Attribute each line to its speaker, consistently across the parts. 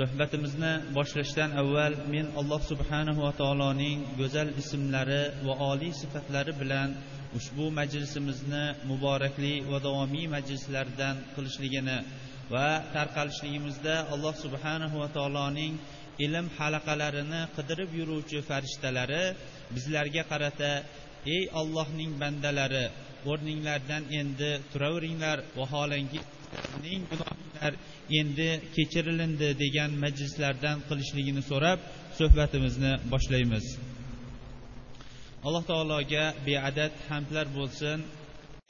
Speaker 1: suhbatimizni boshlashdan avval men alloh subhanahu va taoloning go'zal ismlari va oliy sifatlari bilan ushbu majlisimizni muborakli va davomiy majlislardan qilishligini va tarqalishligimizda alloh subhanahu va taoloning ilm halaqalarini qidirib yuruvchi farishtalari bizlarga qarata ey ollohning bandalari o'rninglardan endi turaveringlar vaholanki gunohlar endi kechirilindi degan majlislardan qilishligini so'rab suhbatimizni boshlaymiz. Alloh taologa beadad hamdlar bo'lsin.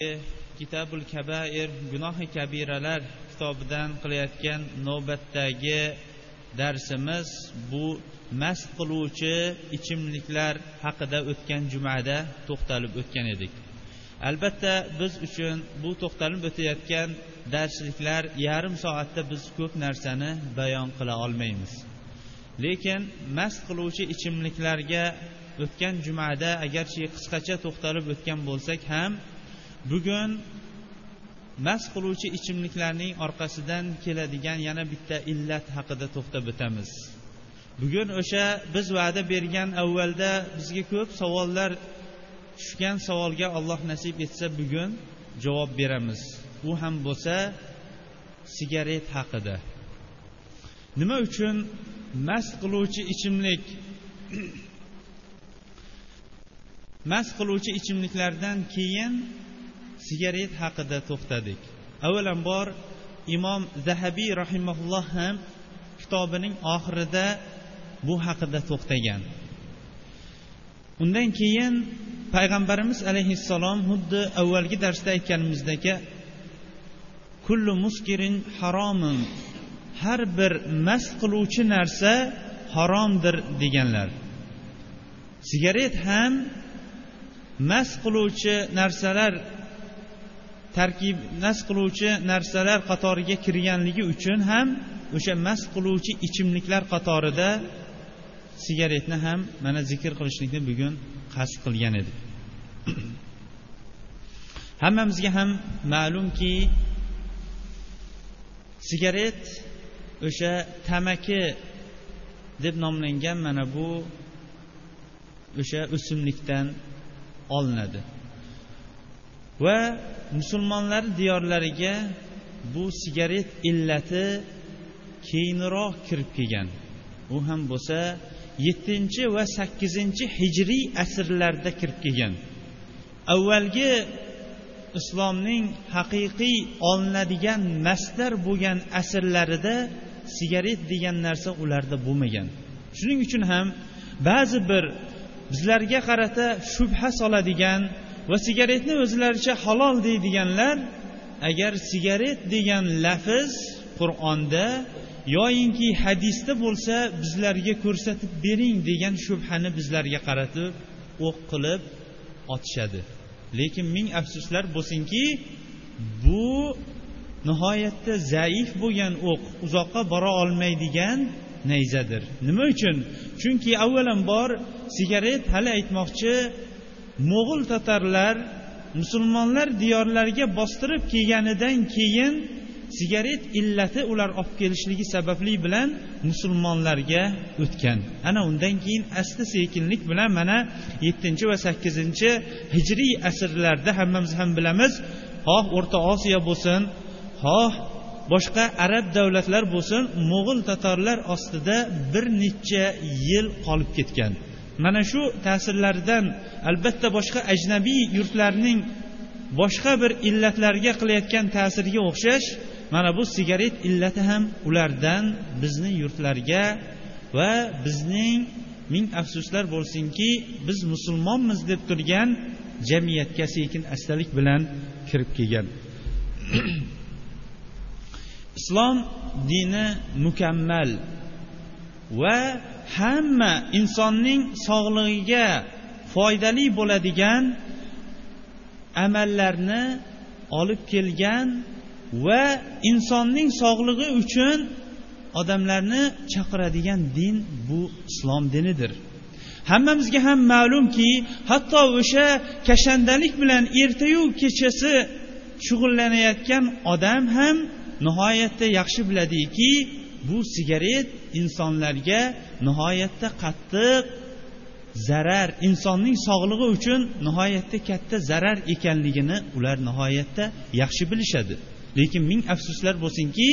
Speaker 1: E, Kitabul kabair gunohi kabiralar kitobidan qilayotgan navbatdagi darsimiz bu mast qiluvchi ichimliklar haqida o'tgan jumada to'xtalib o'tgan edik. Albatta biz uchun bu to'xtalib o'tayotgan darsliklar yarim soatda biz ko'p narsani bayon qila olmaymiz. Lekin mast qiluvchi ichimliklarga o'tgan jumada agarchi qisqacha to'xtalib o'tgan bo'lsak ham bugun mast qiluvchi ichimliklarning orqasidan keladigan yana bitta illat haqida to'xtab o'tamiz. Bugun o'sha biz va'da bergan avvalda bizga ko'p savollar tushgan savolga alloh nasib etsa bugun javob beramiz. U ham bo'lsa sigaret haqida. Nima uchun mast qiluvchi ichimlik? Mast qiluvchi ichimliklardan keyin sigaret haqida to'xtadik. Avvalambor imom zahabiy rahimaulloh ham kitobining oxirida bu haqida to'xtagan. Undan keyin payg'ambarimiz alayhissalom xuddi avvalgi darsda aytganimizdek kullu muskirin haromun. Har bir mast qiluvchi narsa haromdir deganlar. Sigaret ham mast qiluvchi narsalar tarkib mast qiluvchi narsalar qatoriga kirganligi uchun ham o'sha mast qiluvchi ichimliklar qatorida sigaretni ham mana zikr qilishlikni bugun qasd qilgan edik. Hammamizga ham ma'lumki sigaret o'sha tamaki deb nomlangan mana bu o'sha o'simlikdan olinadi. Va musulmonlar diyorlariga bu sigaret illati keyinroq kirib kelgan. U ham bo'lsa yettinchi va sakkizinchi hijriy asrlarda kirib kelgan. Avvalgi islomning haqiqiy olinadigan masdar bo'lgan asrlarida sigaret degan narsa ularda bo'lmagan. Shuning uchun ham ba'zi bir bizlarga qarata shubha soladigan va sigaretni o'zlaricha halol deydiganlar agar sigaret degan lafz qur'onda yoyinki hadisda bo'lsa bizlarga ko'rsatib bering degan shubhani bizlarga qaratib o'q qilib otishadi. Lekin ming afsuslar bo'lsinki bu nihoyatda zaif bo'lgan o'q uzoqqa bora olmaydigan nayzadir. Nima uchun? Chunki avvalambor sigaret hali aytmoqchi mo'g'ul tatarlar musulmonlar diyorlariga bostirib kelganidan keyin sigaret illati ular olib kelishligi sababli bilan musulmonlarga o'tgan. Ana undan keyin asta sekinlik bilan mana yettinchi va sakkizinchi hijriy asrlarda hammamiz ham bilamiz xoh o'rta osiyo bo'lsin xoh boshqa arab davlatlar bo'lsin mo'g'ul tatorlar ostida bir necha yil qolib ketgan. Mana shu ta'sirlaridan albatta boshqa ajnabiy yurtlarning boshqa bir illatlarga qilayotgan ta'siriga o'xshash mana bu sigaret illati ham ulardan bizning yurtlarga va bizning ming afsuslar bo'lsinki biz musulmonmiz deb turgan jamiyatga sekin astalik bilan kirib kelgan. Islom dini mukammal va hamma insonning sog'lig'iga foydali bo'ladigan amallarni olib kelgan va insonning sog'lig'i uchun odamlarni chaqiradigan din bu islom dinidir. Hammamizga ham ma'lumki hatto o'sha kashandalik bilan ertayu kechasi shug'ullanayotgan odam ham nihoyatda yaxshi biladiki bu sigaret insonlarga nihoyatda qattiq zarar insonning sog'lig'i uchun nihoyatda katta zarar ekanligini ular nihoyatda yaxshi bilishadi. Lekin ming afsuslar bo'lsinki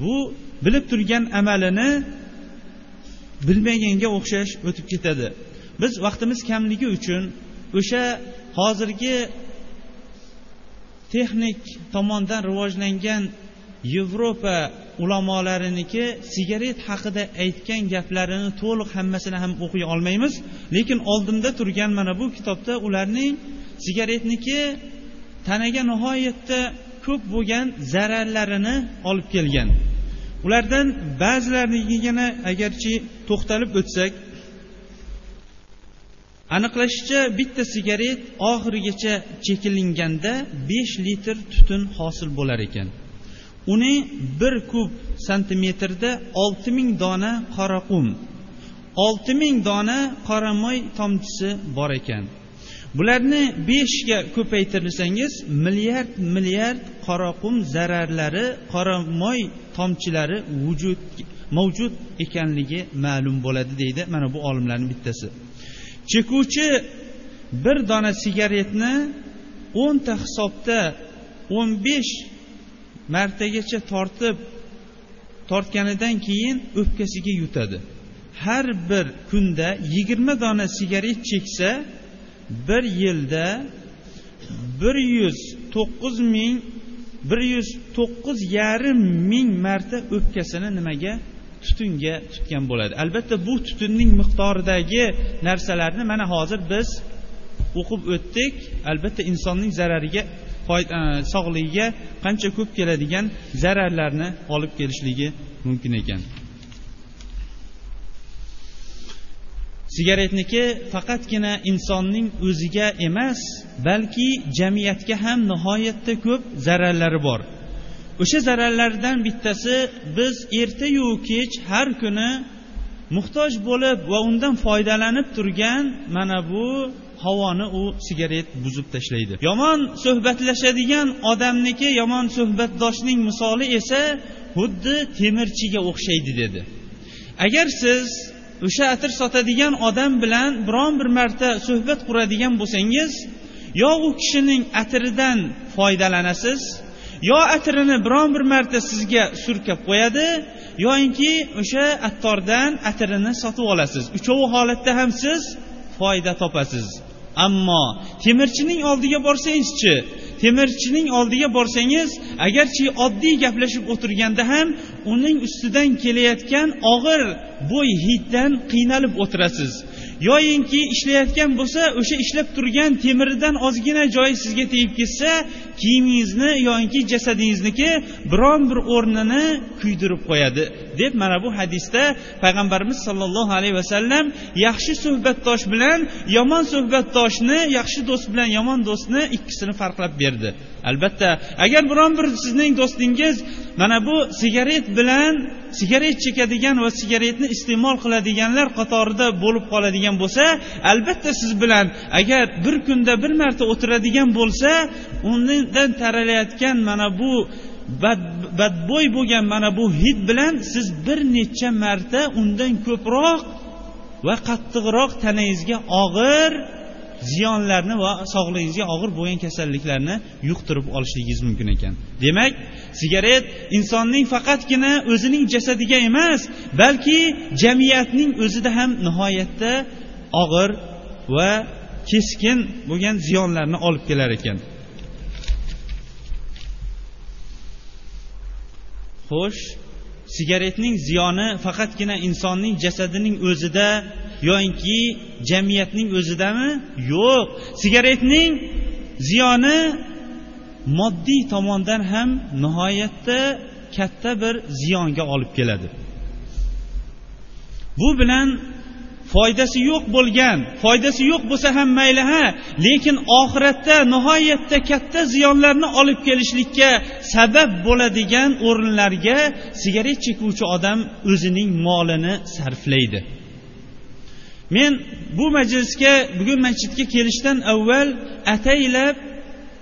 Speaker 1: bu bilib turgan amalini bilmaganga o'xshash o'tib ketadi. Biz vaqtimiz kamligi uchun o'sha hozirgi texnik tomondan rivojlangan yevropa ulamolariniki sigaret haqida aytgan gaplarini to'liq hammasini ham o'qiy olmaymiz. Lekin oldimda turgan mana bu kitobda ularning sigaretniki tanaga nihoyatda ko'p bo'lgan zararlarini olib kelgan. Ulardan ba'zilarigagina agarchi to'xtalib o'tsak aniqlashicha bitta sigaret oxirigacha chekilinganda besh litr tutun hosil bo'lar ekan. Uni bir kub santimetrda olti ming dona qora qum olti ming dona qora moy tomchisi bor ekan. Bularni beshga ko'paytirsangiz milliard milliard qoraqum zararlari qora moy tomchilari vujud mavjud ekanligi ma'lum bo'ladi deydi mana bu olimlarni bittasi. Chekuvchi bir dona sigaretni o'nta hisobda o'n besh martagacha tortib tortganidan keyin o'pkasiga yutadi. Har bir kunda yigirma dona sigaret cheksa bir yilda bir yuz to'qqiz ming bir yuz to'qqiz yarim ming marta o'pkasini nimaga? Tutunga tutgan bo'ladi. Albatta bu tutunning miqdoridagi narsalarni mana hozir biz o'qib o'tdik. Albatta insonning zarariga e, sog'ligiga qancha ko'p keladigan zararlarni olib kelishligi mumkin ekan. Sigaretniki faqatgina insonning o'ziga emas balki jamiyatga ham nihoyatda ko'p zararlari bor. O'sha zararlardan bittasi biz ertayu kech har kuni muhtoj bo'lib va undan foydalanib turgan mana bu havoni u sigaret buzib tashlaydi. Yomon suhbatlashadigan odamniki yomon suhbatdoshning misoli esa xuddi temirchiga o'xshaydi dedi. Agar siz o'sha atir sotadigan odam bilan biron bir marta suhbat quradigan bo'lsangiz yo u kishining atiridan foydalanasiz yo atirini biron bir marta sizga surkab qo'yadi yoinki o'sha attordan atirini sotib olasiz. Uchovi holatda ham siz foyda topasiz. Ammo temirchining oldiga borsangizchi temirchining oldiga borsangiz agarchi oddiy gaplashib o'tirganda ham uning ustidan kelayotgan og'ir bo'y hiddan qiynalib o'tirasiz. Yoyinki ishlayotgan bo'lsa o'sha ishlab turgan temiridan ozgina joyi sizga tegib ketsa kiyimingizni yoyinki jasadingizniki biron bir o'rnini kuydirib qo'yadi deb mana bu hadisda payg'ambarimiz sollallohu alayhi vasallam yaxshi suhbatdosh bilan yomon suhbatdoshni yaxshi do'st bilan yomon do'stni ikkisini farqlab berdi. Albatta agar biron bir sizning do'stingiz mana bu sigaret bilan sigaret chekadigan va sigaretni iste'mol qiladiganlar qatorida bo'lib qoladigan bo'lsa albatta siz bilan agar bir kunda bir marta o'tiradigan bo'lsa undan taralayotgan mana bu badbo'y bo'lgan mana bu hid bilan siz bir necha marta undan ko'proq va qattiqroq tanangizga og'ir ziyonlarni va sog'lig'ingizga og'ir bo'lgan kasalliklarni yuqtirib olishligingiz mumkin ekan. Demak sigaret insonning faqatgina o'zining jasadiga emas balki jamiyatning o'zida ham nihoyatda og'ir va keskin bo'lgan ziyonlarni olib kelar ekan. Xo'sh sigaretning ziyoni faqatgina insonning jasadining o'zida yoinki jamiyatning o'zidami? Yo'q. Sigaretning ziyoni moddiy tomondan ham nihoyatda katta bir ziyonga olib keladi. Bu bilan foydasi yo'q bo'lgan foydasi yo'q bo'lsa ham mayli ha. Lekin oxiratda nihoyatda katta ziyonlarni olib kelishlikka sabab bo'ladigan o'rinlarga sigaret chekuvchi odam o'zining molini sarflaydi. Men bu majlisga bugun masjidga kelishdan avval ataylab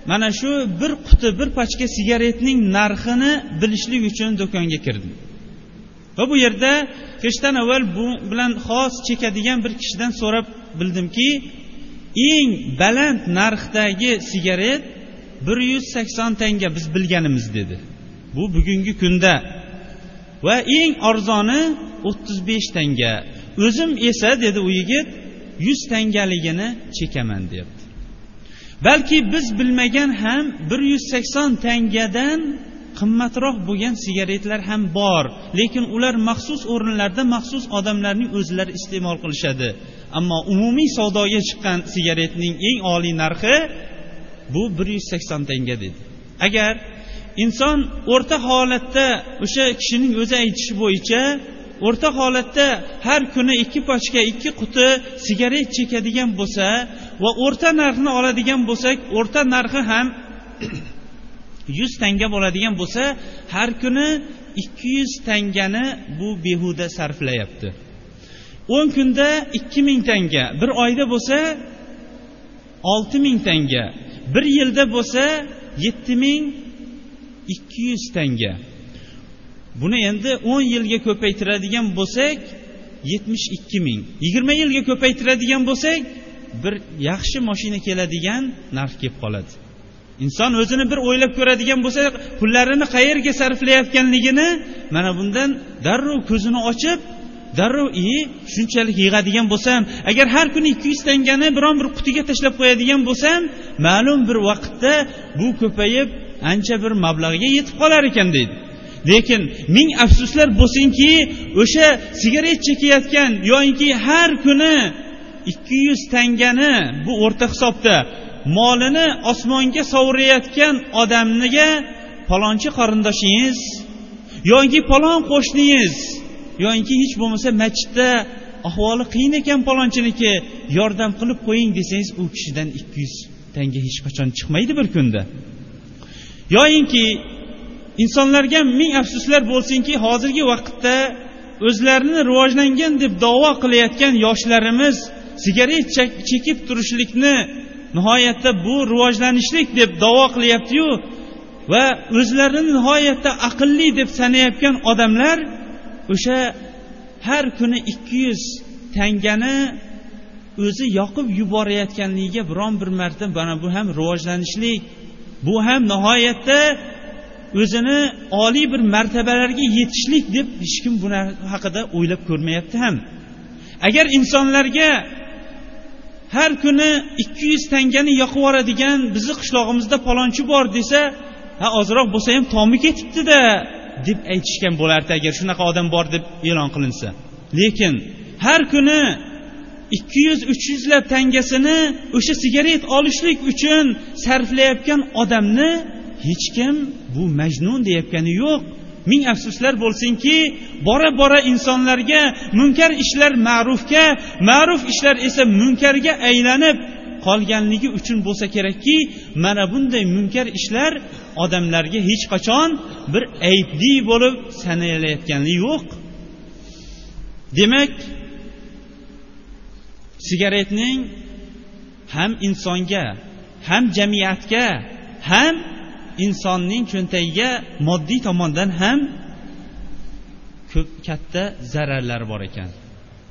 Speaker 1: mana shu bir quti bir pachka sigaretning narxini bilishlik uchun do'konga kirdim. Va bu yerda kirishdan avval bu bilan xos chekadigan bir kishidan so'rab bildimki eng baland narxdagi sigaret bir yuz sakson tanga biz bilganimiz dedi. Bu bugungi kunda. Va eng arzoni o'ttiz besh tanga. O'zim esa dedi u yigit yuz tangaligini chekaman deyapti. Balki biz bilmagan ham bir yuz sakson tangadan qimmatroq bo'lgan sigaretlar ham bor. Lekin ular maxsus o'rinlarda maxsus odamlarning o'zlari iste'mol qilishadi. Ammo umumiy savdoga chiqqan sigaretning eng oliy narxi bu bir yuz sakson tanga dedi. Agar inson o'rta holatda o'sha kishining o'zi aytishi bo'yicha o'rta holatda har kuni ikki pochka ikki quti sigaret chekadigan bo'lsa va o'rta narxni oladigan bo'lsak o'rta narxi ham yuz tanga bo'ladigan bo'lsa har kuni ikki yuz tangani bu behuda sarflayapti. O'n kunda ikki ming tanga bir oyda bo'lsa olti ming tanga bir yilda bo'lsa yetti ming ikki yuz tanga. Buni endi o'n yilga ko'paytiradigan bo'lsak yetmish ikki ming. Yigirma yilga ko'paytiradigan bo'lsak bir yaxshi moshina keladigan narx kelib qoladi. Inson o'zini bir o'ylab ko'radigan bo'lsa pullarini qayerga sarflayotganligini mana bundan darrov ko'zini ochib darrov i shunchalik yig'adigan bo'lsam agar har kuni ikki yuz tangani biron bir qutiga tashlab qo'yadigan bo'lsam ma'lum bir vaqtda bu ko'payib ancha bir mablag'ga yetib qolar ekan deydi. Lekin ming afsuslar bo'lsinki o'sha sigaret chekayotgan yoinki har kuni ikki yuz tangani bu o'rta hisobda molini osmonga sovurayotgan odamniga palonchi qarindoshingiz yoki palon qo'shningiz yoinki hech bo'lmasa masjidda ahvoli qiyin ekan palonchiniki yordam qilib qo'ying desangiz u kishidan ikki yuz tanga hech qachon chiqmaydi bir kunda. Yoyinki insonlarga ming afsuslar bo'lsinki hozirgi vaqtda o'zlarini rivojlangan deb davo qilayotgan yoshlarimiz sigaret chekib turishlikni nihoyatda bu rivojlanishlik deb davo qilyaptiyu va o'zlarini nihoyatda aqlli deb sanayotgan odamlar o'sha har kuni ikki yuz tangani o'zi yoqib yuborayotganligiga biron bir marta mana bu ham rivojlanishlik bu ham nihoyatda o'zini oliy bir martabalarga yetishlik deb hech kim buna haqida o'ylab ko'rmayapti ham. Agar insonlarga har kuni ikki yuz tangani yoqib yuboradigan bizni qishlog'imizda palonchi bor desa ha ozroq bo'lsa ham tomi ketibdida deb aytishgan bo'lardi agar shunaqa odam bor deb e'lon qilinsa. Lekin har kuni ikki yuz uch yuzlab tangasini o'sha sigaret olishlik uchun sarflayotgan odamni hech kim bu majnun deyayotgani yo'q. Ming afsuslar bo'lsinki bora bora insonlarga munkar ishlar ma'rufga ma'ruf ishlar esa munkarga aylanib qolganligi uchun bo'lsa kerakki mana bunday munkar ishlar odamlarga hech qachon bir aybli bo'lib sanalayotgani yo'q. Demak sigaretning ham insonga ham jamiyatga ham insonning cho'ntagiga moddiy tomondan ham ko'p katta zararlari bor ekan.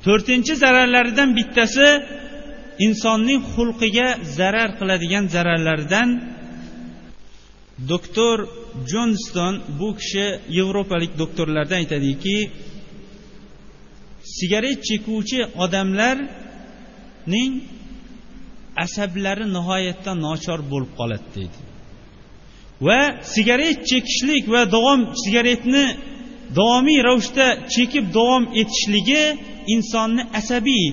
Speaker 1: To'rtinchi zararlaridan bittasi insonning xulqiga zarar qiladigan zararlardan doktor jonston bu kishi yevropalik doktorlardan aytadiki sigaret chekuvchi odamlarning asablari nihoyatda nochor bo'lib qoladi deydi. Va sigaret chekishlik va davom sigaretni davomiy ravishda chekib davom etishligi insonni asabiy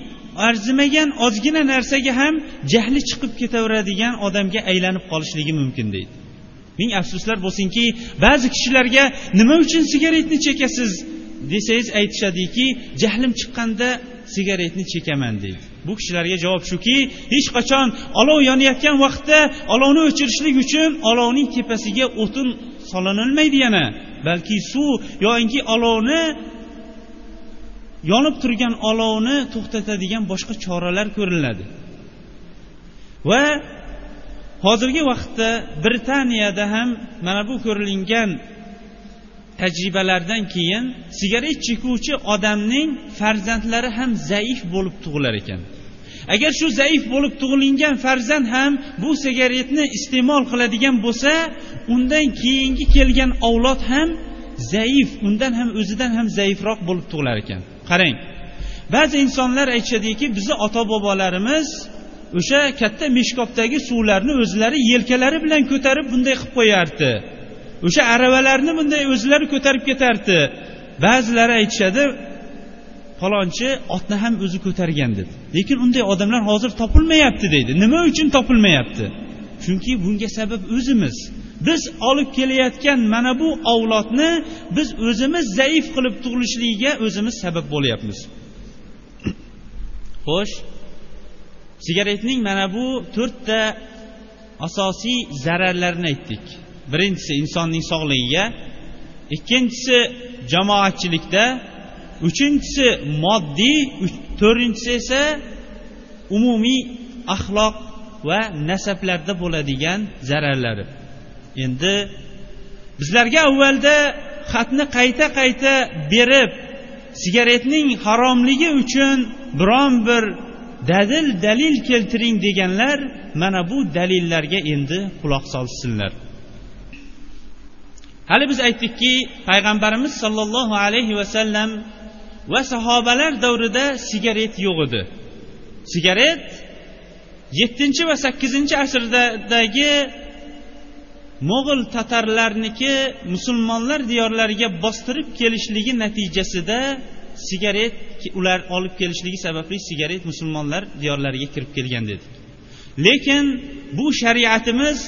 Speaker 1: arzimagan ozgina narsaga ham jahli chiqib ketaveradigan odamga aylanib qolishligi mumkin deydi. Ming afsuslar bo'lsinki ba'zi kishilarga nima uchun sigaretni chekasiz desangiz aytishadiki jahlim chiqqanda sigaretni chekaman deydi. Bu kishilarga javob shuki hech qachon olov yonayotgan vaqtda olovni o'chirishlik uchun olovning tepasiga o'tin solinilmaydi yana. Balki suv yoinki olovni yonib turgan olovni to'xtatadigan boshqa choralar ko'riladi va hozirgi vaqtda britaniyada ham mana bu ko'rilgan tajribalardan keyin sigaret chekuvchi odamning farzandlari ham zaif bo'lib tug'ilar ekan. Agar shu zaif bo'lib tug'ilingan farzand ham bu sigaretni iste'mol qiladigan bo'lsa undan keyingi kelgan avlod ham zaif undan ham o'zidan ham zaifroq bo'lib tug'ilar ekan. Qarang ba'zi insonlar aytishadiki bizni ota bobolarimiz o'sha katta meshkobdagi suvlarni o'zlari yelkalari bilan ko'tarib bunday qilib qo'yardi. O'sha aravalarni bunday o'zlari ko'tarib ketardi. Ba'zilari aytishadi falonchi otni ham o'zi ko'targan deb lekin unday odamlar hozir topilmayapti deydi. Nima uchun topilmayapti? Chunki bunga sabab o'zimiz. Biz olib kelayotgan mana bu avlodni biz o'zimiz zaif qilib tug'ilishligiga o'zimiz sabab bo'lyapmiz. Xo'sh sigaretning mana bu to'rtta asosiy zararlarini aytdik. Birinchisi insonning sog'ligiga ikkinchisi jamoatchilikda uchinchisi moddiy to'rtinchisi esa umumiy axloq va nasablarda bo'ladigan zararlari endi bizlarga avvalda xatni qayta qayta berib sigaretning haromligi uchun biron bir dalil dalil keltiring deganlar mana bu dalillarga endi quloq solsinlar. Hali biz aytdikki payg'ambarimiz sollallohu alayhi vasallam va sahobalar davrida sigaret yo'q edi. Sigaret yettinchi va sakkizinchi asrdagi mo'g'ul tatarlarniki musulmonlar diyorlariga bostirib kelishligi natijasida sigaret ular olib kelishligi sababli sigaret musulmonlar diyorlariga kirib kelgan dedik. Lekin bu shariatimiz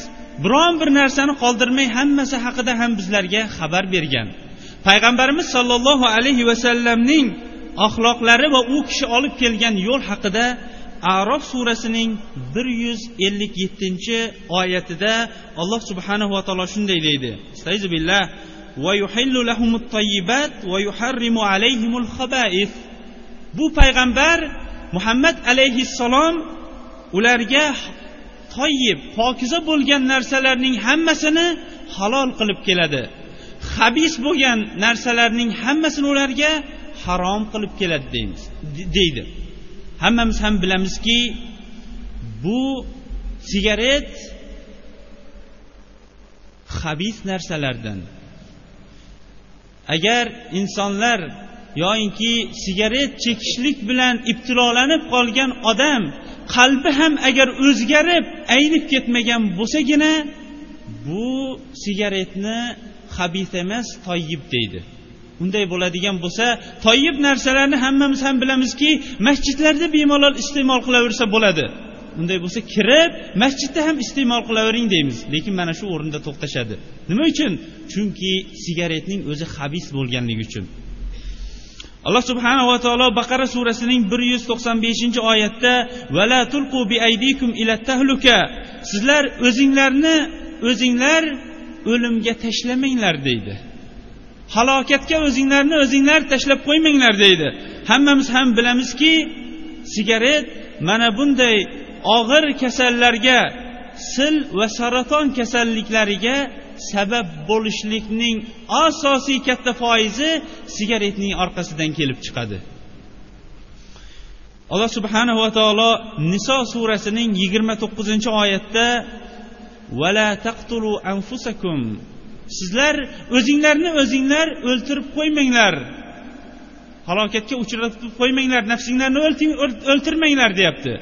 Speaker 1: biron bir narsani qoldirmay hammasi haqida ham bizlarga xabar bergan. Payg'ambarimiz sollallohu alayhi vasallamning axloqlari va u kishi olib kelgan yo'l haqida arof surasining bir yuz ellik yettinchi oyatida alloh subhanahu va taolo shunday deydi. Billah. Bu payg'ambar muhammad alayhissalom ularga toyib pokiza bo'lgan narsalarning hammasini halol qilib keladi. Habis bo'lgan narsalarning hammasini ularga harom qilib keladi deymiz deydi. Hammamiz ham bilamizki bu sigaret habis narsalardan. Agar insonlar yoyinki sigaret chekishlik bilan ibtilolanib qolgan odam qalbi ham agar o'zgarib aynib ketmagan bo'lsagina bu sigaretni habis emas toyib deydi. Unday bo'ladigan bo'lsa toyib narsalarni hammamiz ham bilamizki masjidlarda bemalol iste'mol qilaversa bo'ladi. Unday bo'lsa kirib masjidda ham iste'mol qilavering deymiz. Lekin mana shu o'rinda to'xtashadi. Nima uchun? Chunki sigaretning o'zi habis bo'lganligi uchun. Alloh subhanava taolo baqara surasining bir yuz to'qson beshinchi oyatda vala tulqu bi aydikum ila tahluka. Sizlar o'zinglarni o'zinglar o'limga tashlamanglar deydi. Halokatga o'zinglarni o'zinglar tashlab qo'ymanglar deydi. Hammamiz ham bilamizki sigaret mana bunday og'ir kasallarga sil va saraton kasalliklariga sabab bo'lishlikning asosiy katta foizi sigaretning orqasidan kelib chiqadi. Alloh subhanahu va taolo niso surasining yigirma to'qqizinchi oyatda vala taqtulu anfusakum. Sizlar o'zinglarni o'zinglar o'ltirib qo'ymanglar. Halokatga uchratib qo'ymanglar nafsinglarni o'ltirmanglar deyapti.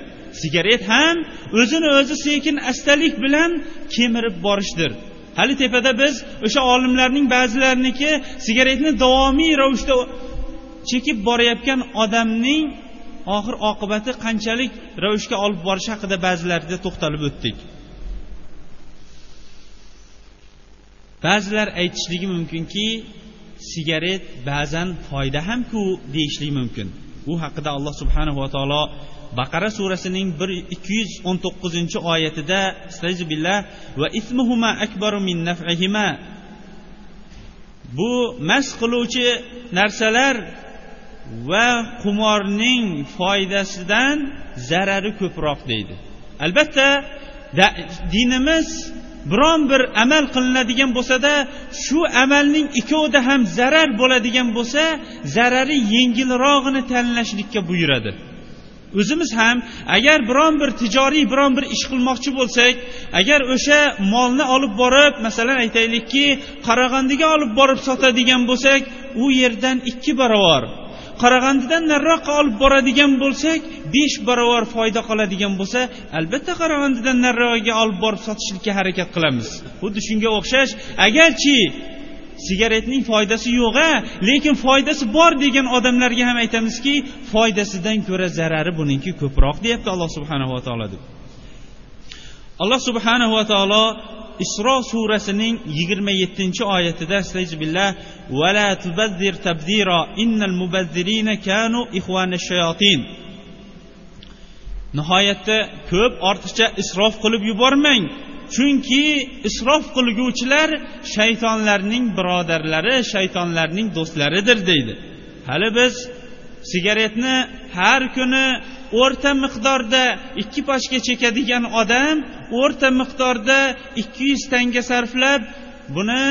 Speaker 1: Sigaret ham o'zini o'zi sekin astalik bilan kemirib borishdir. Hali tepada biz o'sha olimlarning ba'zilariniki sigaretni davomiy ravishda chekib borayotgan odamning oxir oqibati qanchalik ravishga olib borishi haqida ba'zilarida to'xtalib o'tdik. Ba'zilar aytishligi mumkinki sigaret ba'zan foyda hamku deyishligi mumkin. U haqida alloh subhanahu va taolo baqara surasining bir ikki yuz o'n to'qqizinchi oyatida billah va ismuhuma akbaru min naf'ihima. Bu mast qiluvchi narsalar va qumorning foydasidan zarari ko'proq deydi. Albatta dinimiz biron bir amal qilinadigan bo'lsada shu amalning ikkovida ham zarar bo'ladigan bo'lsa zarari yengilrog'ini tanlashlikka buyuradi. O'zimiz ham agar biron bir tijoriy biron bir ish qilmoqchi bo'lsak agar o'sha molni olib borib masalan aytaylikki qarag'andiga olib borib sotadigan bo'lsak u yerdan ikki barobar. Qarag'andidan nariroqqa olib boradigan bo'lsak besh barobar foyda qoladigan bo'lsa albatta qarag'andidan nariroqqa olib borib sotishlikka harakat qilamiz. Xuddi shunga o'xshash agarchi sigaretning foydasi yo'q a lekin foydasi bor degan odamlarga ham aytamizki foydasidan ko'ra zarari buningki ko'proq deyapti alloh subhanava taolo deb. Alloh subhanava taolo isro surasining yigirma yettinchi oyatida astag'billah vala tubazzir tabdiro innal mubazzirina kanu ihwana shayotin nihoyatda ko'p ortiqcha isrof qilib yubormang. Chunki isrof qilguvchilar shaytonlarning birodarlari shaytonlarning do'stlaridir deydi. Hali biz sigaretni har kuni o'rta miqdorda ikki pochka chekadigan odam o'rta miqdorda ikki yuz tanga sarflab buni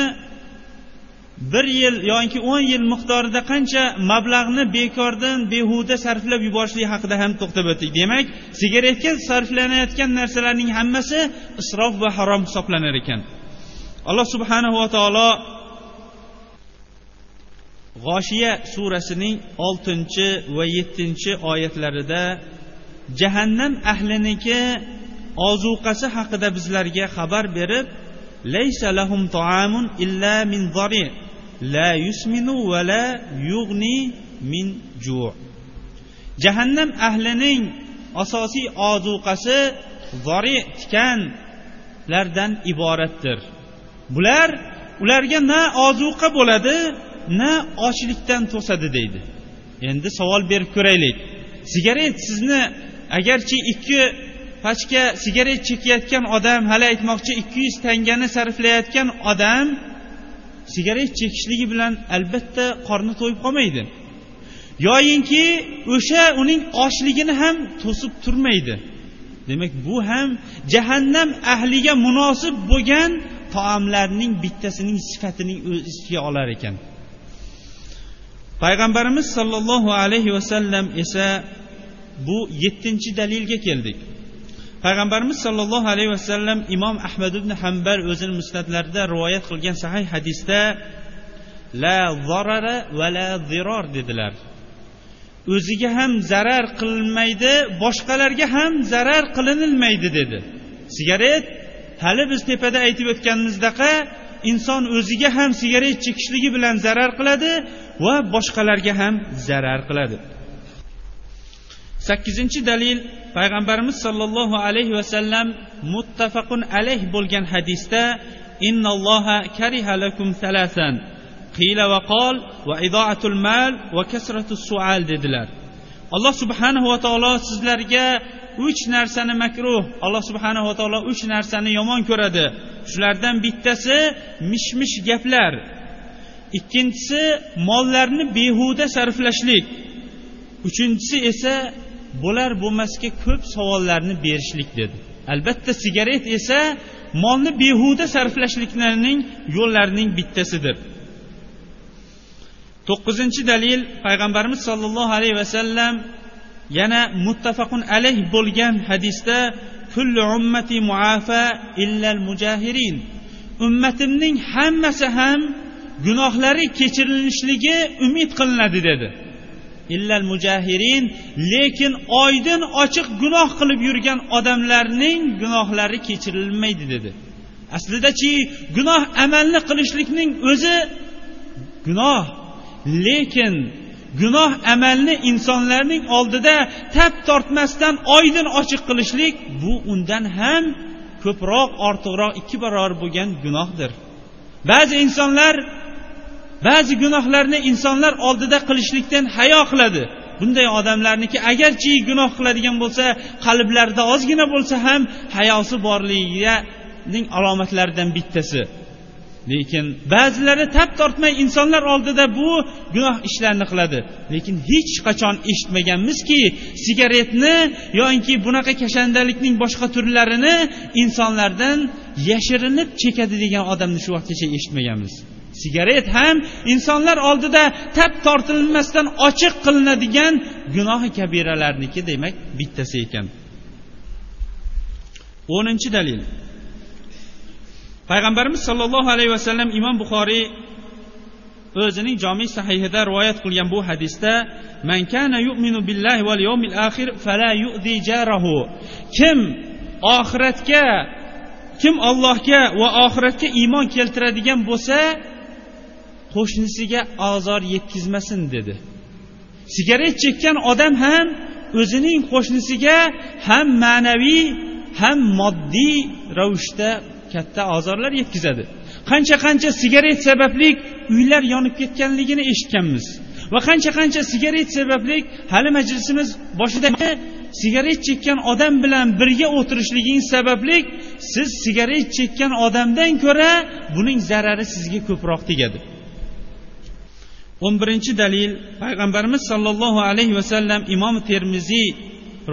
Speaker 1: bir yil yoki o'n yil miqdorida qancha mablag'ni bekordan behuda sarflab yuborishlik haqida ham to'xtab o'tdik. Demak sigaretga sarflanayotgan narsalarning hammasi isrof va harom hisoblanar ekan. Alloh subhanahu va taolo g'oshiya surasining oltinchi va yettinchi oyatlarida jahannam ahliniki ozuqasi haqida bizlarga xabar berib laysa lahum ta'amun illa min zari la yusminu va la yug'ni min ju' jahannam ahlining asosiy ozuqasi zori tikanlardan iboratdir. Bular ularga na ozuqa bo'ladi na ochlikdan to'sadi deydi. Endi savol berib ko'raylik. Sigaret sizni agarchi ikki pachka sigaret chekayotgan odam hali aytmoqchi ikki yuz tangani sarflayotgan odam sigaret chekishligi bilan albatta qorni to'yib qolmaydi. Yoyinki o'sha uning ochligini ham to'sib turmaydi. Demak bu ham jahannam ahliga munosib bo'lgan taomlarning bittasining sifatining o'z ichiga olar ekan. Payg'ambarimiz sollallohu alayhi vasallam esa bu yettinchi dalilga keldik. Payg'ambarimiz sollallohu alayhi vasallam imom ahmad ibn hambal o'zini musnatlarida rivoyat qilgan sahih hadisda la zarara va la ziror dedilar. O'ziga ham zarar qilinmaydi boshqalarga ham zarar qilinilmaydi dedi. Sigaret? Hali biz tepada aytib o'tganimizdaqa inson o'ziga ham sigaret chekishligi bilan zarar qiladi va boshqalarga ham zarar qiladi. Sakkizinchi dalil payg'ambarimiz sollallohu alayhi vasallam muttafaqun alayh bo'lgan hadisda innalloha kariha lakum salasan qila va qol va idoatul mal va kasratus sual dedilar. Alloh subhanahu va taolo sizlarga uch narsani makruh alloh subhanahu va taolo uch narsani yomon ko'radi. Shulardan bittasi mish mish gaplar. Ikkinchisi mollarni behuda sarflashlik. Uchinchisi esa bo'lar bo'lmasga ko'p savollarni berishlik dedi. Albatta sigaret esa molni behuda sarflashliklarning yo'llarining bittasidir. To'qqizinchi dalil payg'ambarimiz sollallohu alayhi vasallam yana muttafaqun alayh bo'lgan hadisda kullu ummati muafa illal mujahirin. Ummatimning hammasi ham gunohlari kechirilishligi umid qilinadi dedi. Illal mujahirin lekin oydin ochiq gunoh qilib yurgan odamlarning gunohlari kechirilmaydi dedi. Aslidachi gunoh amalni qilishlikning o'zi gunoh lekin gunoh amalni insonlarning oldida tap tortmasdan oydin ochiq qilishlik bu undan ham ko'proq ortiqroq ikki barobar bo'lgan gunohdir. Ba'zi insonlar ba'zi gunohlarni insonlar oldida qilishlikdan hayo qiladi. Bunday odamlarniki agarchi gunoh qiladigan bo'lsa qalblarida ozgina bo'lsa ham hayosi borligining alomatlaridan bittasi. Lekin ba'zilari tap tortmay insonlar oldida bu gunoh ishlarni qiladi. Lekin hech qachon eshitmaganmizki sigaretni yoinki bunaqa kashandalikning boshqa turlarini insonlardan yashirinib chekadi degan odamni shu vaqtgacha eshitmaganmiz. Sigaret ham insonlar oldida tap tortilmasdan ochiq qilinadigan gunohi kabiralarniki demak bittasi ekan. O'ninchi dalil. Payg'ambarimiz sollallohu alayhi vasallam imom buxoriy o'zining jomiy sahihida rivoyat qilgan bu hadisda man kana yu'minu billahi val yawmil akhir fala yu'zi jarahu. Kim oxiratga kim allohga va oxiratga iymon keltiradigan bo'lsa qo'shnisiga ozor yetkazmasin dedi. Sigaret chekkan odam ham o'zining qo'shnisiga ham ma'naviy ham moddiy ravishda katta ozorlar yetkazadi. Qancha qancha sigaret sababli uylar yonib ketganligini eshitganmiz. Va qancha qancha sigaret sababli hali majlisimiz boshida sigaret chekkan odam bilan birga o'tirishligingiz sababli siz sigaret chekkan odamdan ko'ra buning zarari sizga ko'proq tegadi. O'n birinchi dalil payg'ambarimiz sollallohu alayhi vasallam imom termiziy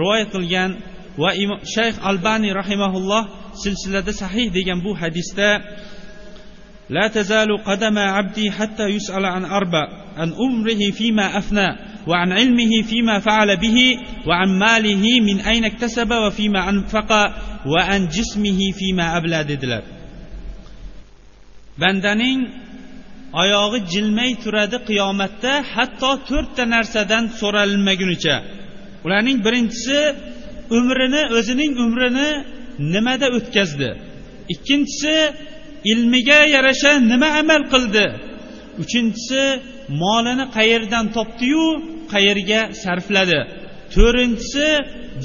Speaker 1: rivoyat qilgan va shayx albaniy rahimaulloh silsilada sahih degan bu hadisda لا تزال قدم عبدي حتى يسأل عن أربع عن أمره فيما أفنى وعن علمه فيما فعل به وعن ماله من أين اكتسب وفيما أنفق وعن جسمه فيما أبلى dedilar bandaning oyog'i jilmay turadi qiyomatda hatto to'rtta narsadan so'ralmagunicha ularning birinchisi umrini o'zining umrini nimada o'tkazdi? Ikkinchisi ilmiga yarasha nima amal qildi? Uchinchisi molini qayerdan topdiyu qayerga sarfladi? To'rtinchisi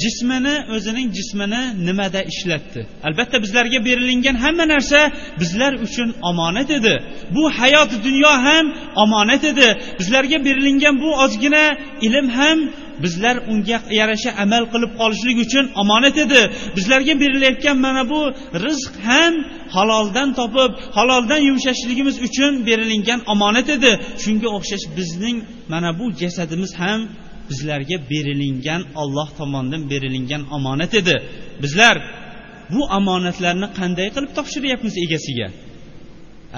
Speaker 1: jismini o'zining jismini nimada ishlatdi? Albatta bizlarga berilingan hamma narsa bizlar uchun omonat edi. Bu hayot dunyo ham omonat edi. Bizlarga berilingan bu ozgina ilm ham bizlar unga yarasha amal qilib qolishlik uchun omonat edi. Bizlarga berilayotgan mana bu rizq ham haloldan topib haloldan yumshashligimiz uchun berilingan omonat edi. Shunga o'xshash bizning mana bu jasadimiz ham bizlarga berilingan olloh tomonidan berilingan omonat edi. Bizlar bu omonatlarni qanday qilib topshiryapmiz egasiga?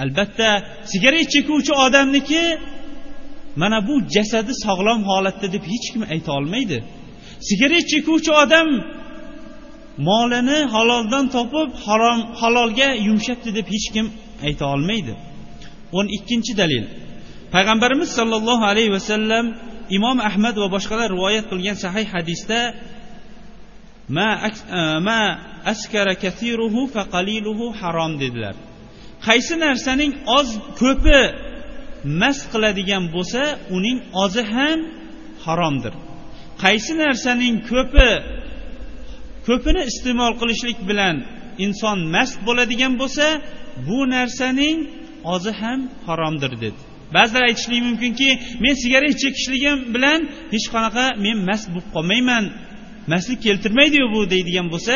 Speaker 1: Albatta sigaret chekuvchi odamniki mana bu jasadi sog'lom holatda deb hech kim ayta olmaydi. Sigaret chekuvchi odam molini haloldan topib harom halolga yumshatdi deb hech kim ayta olmaydi. O'n ikkinchi dalil. Payg'ambarimiz sollallohu alayhi vasallam imom ahmad va boshqalar rivoyat qilgan sahih hadisda ma e, ma askara kathiruhu fa qaliluhu harom dedilar. Qaysi narsaning oz ko'pi mast qiladigan bo'lsa uning ozi ham haromdir. Qaysi narsaning ko'pi ko'pini iste'mol qilishlik bilan inson mast bo'ladigan bo'lsa bu narsaning ozi ham haromdir dedi. Ba'zilar aytishligi mumkinki men sigaret chekishligim bilan hech qanaqa men mast bo'lib qolmayman mastlik keltirmaydiyu bu deydigan bo'lsa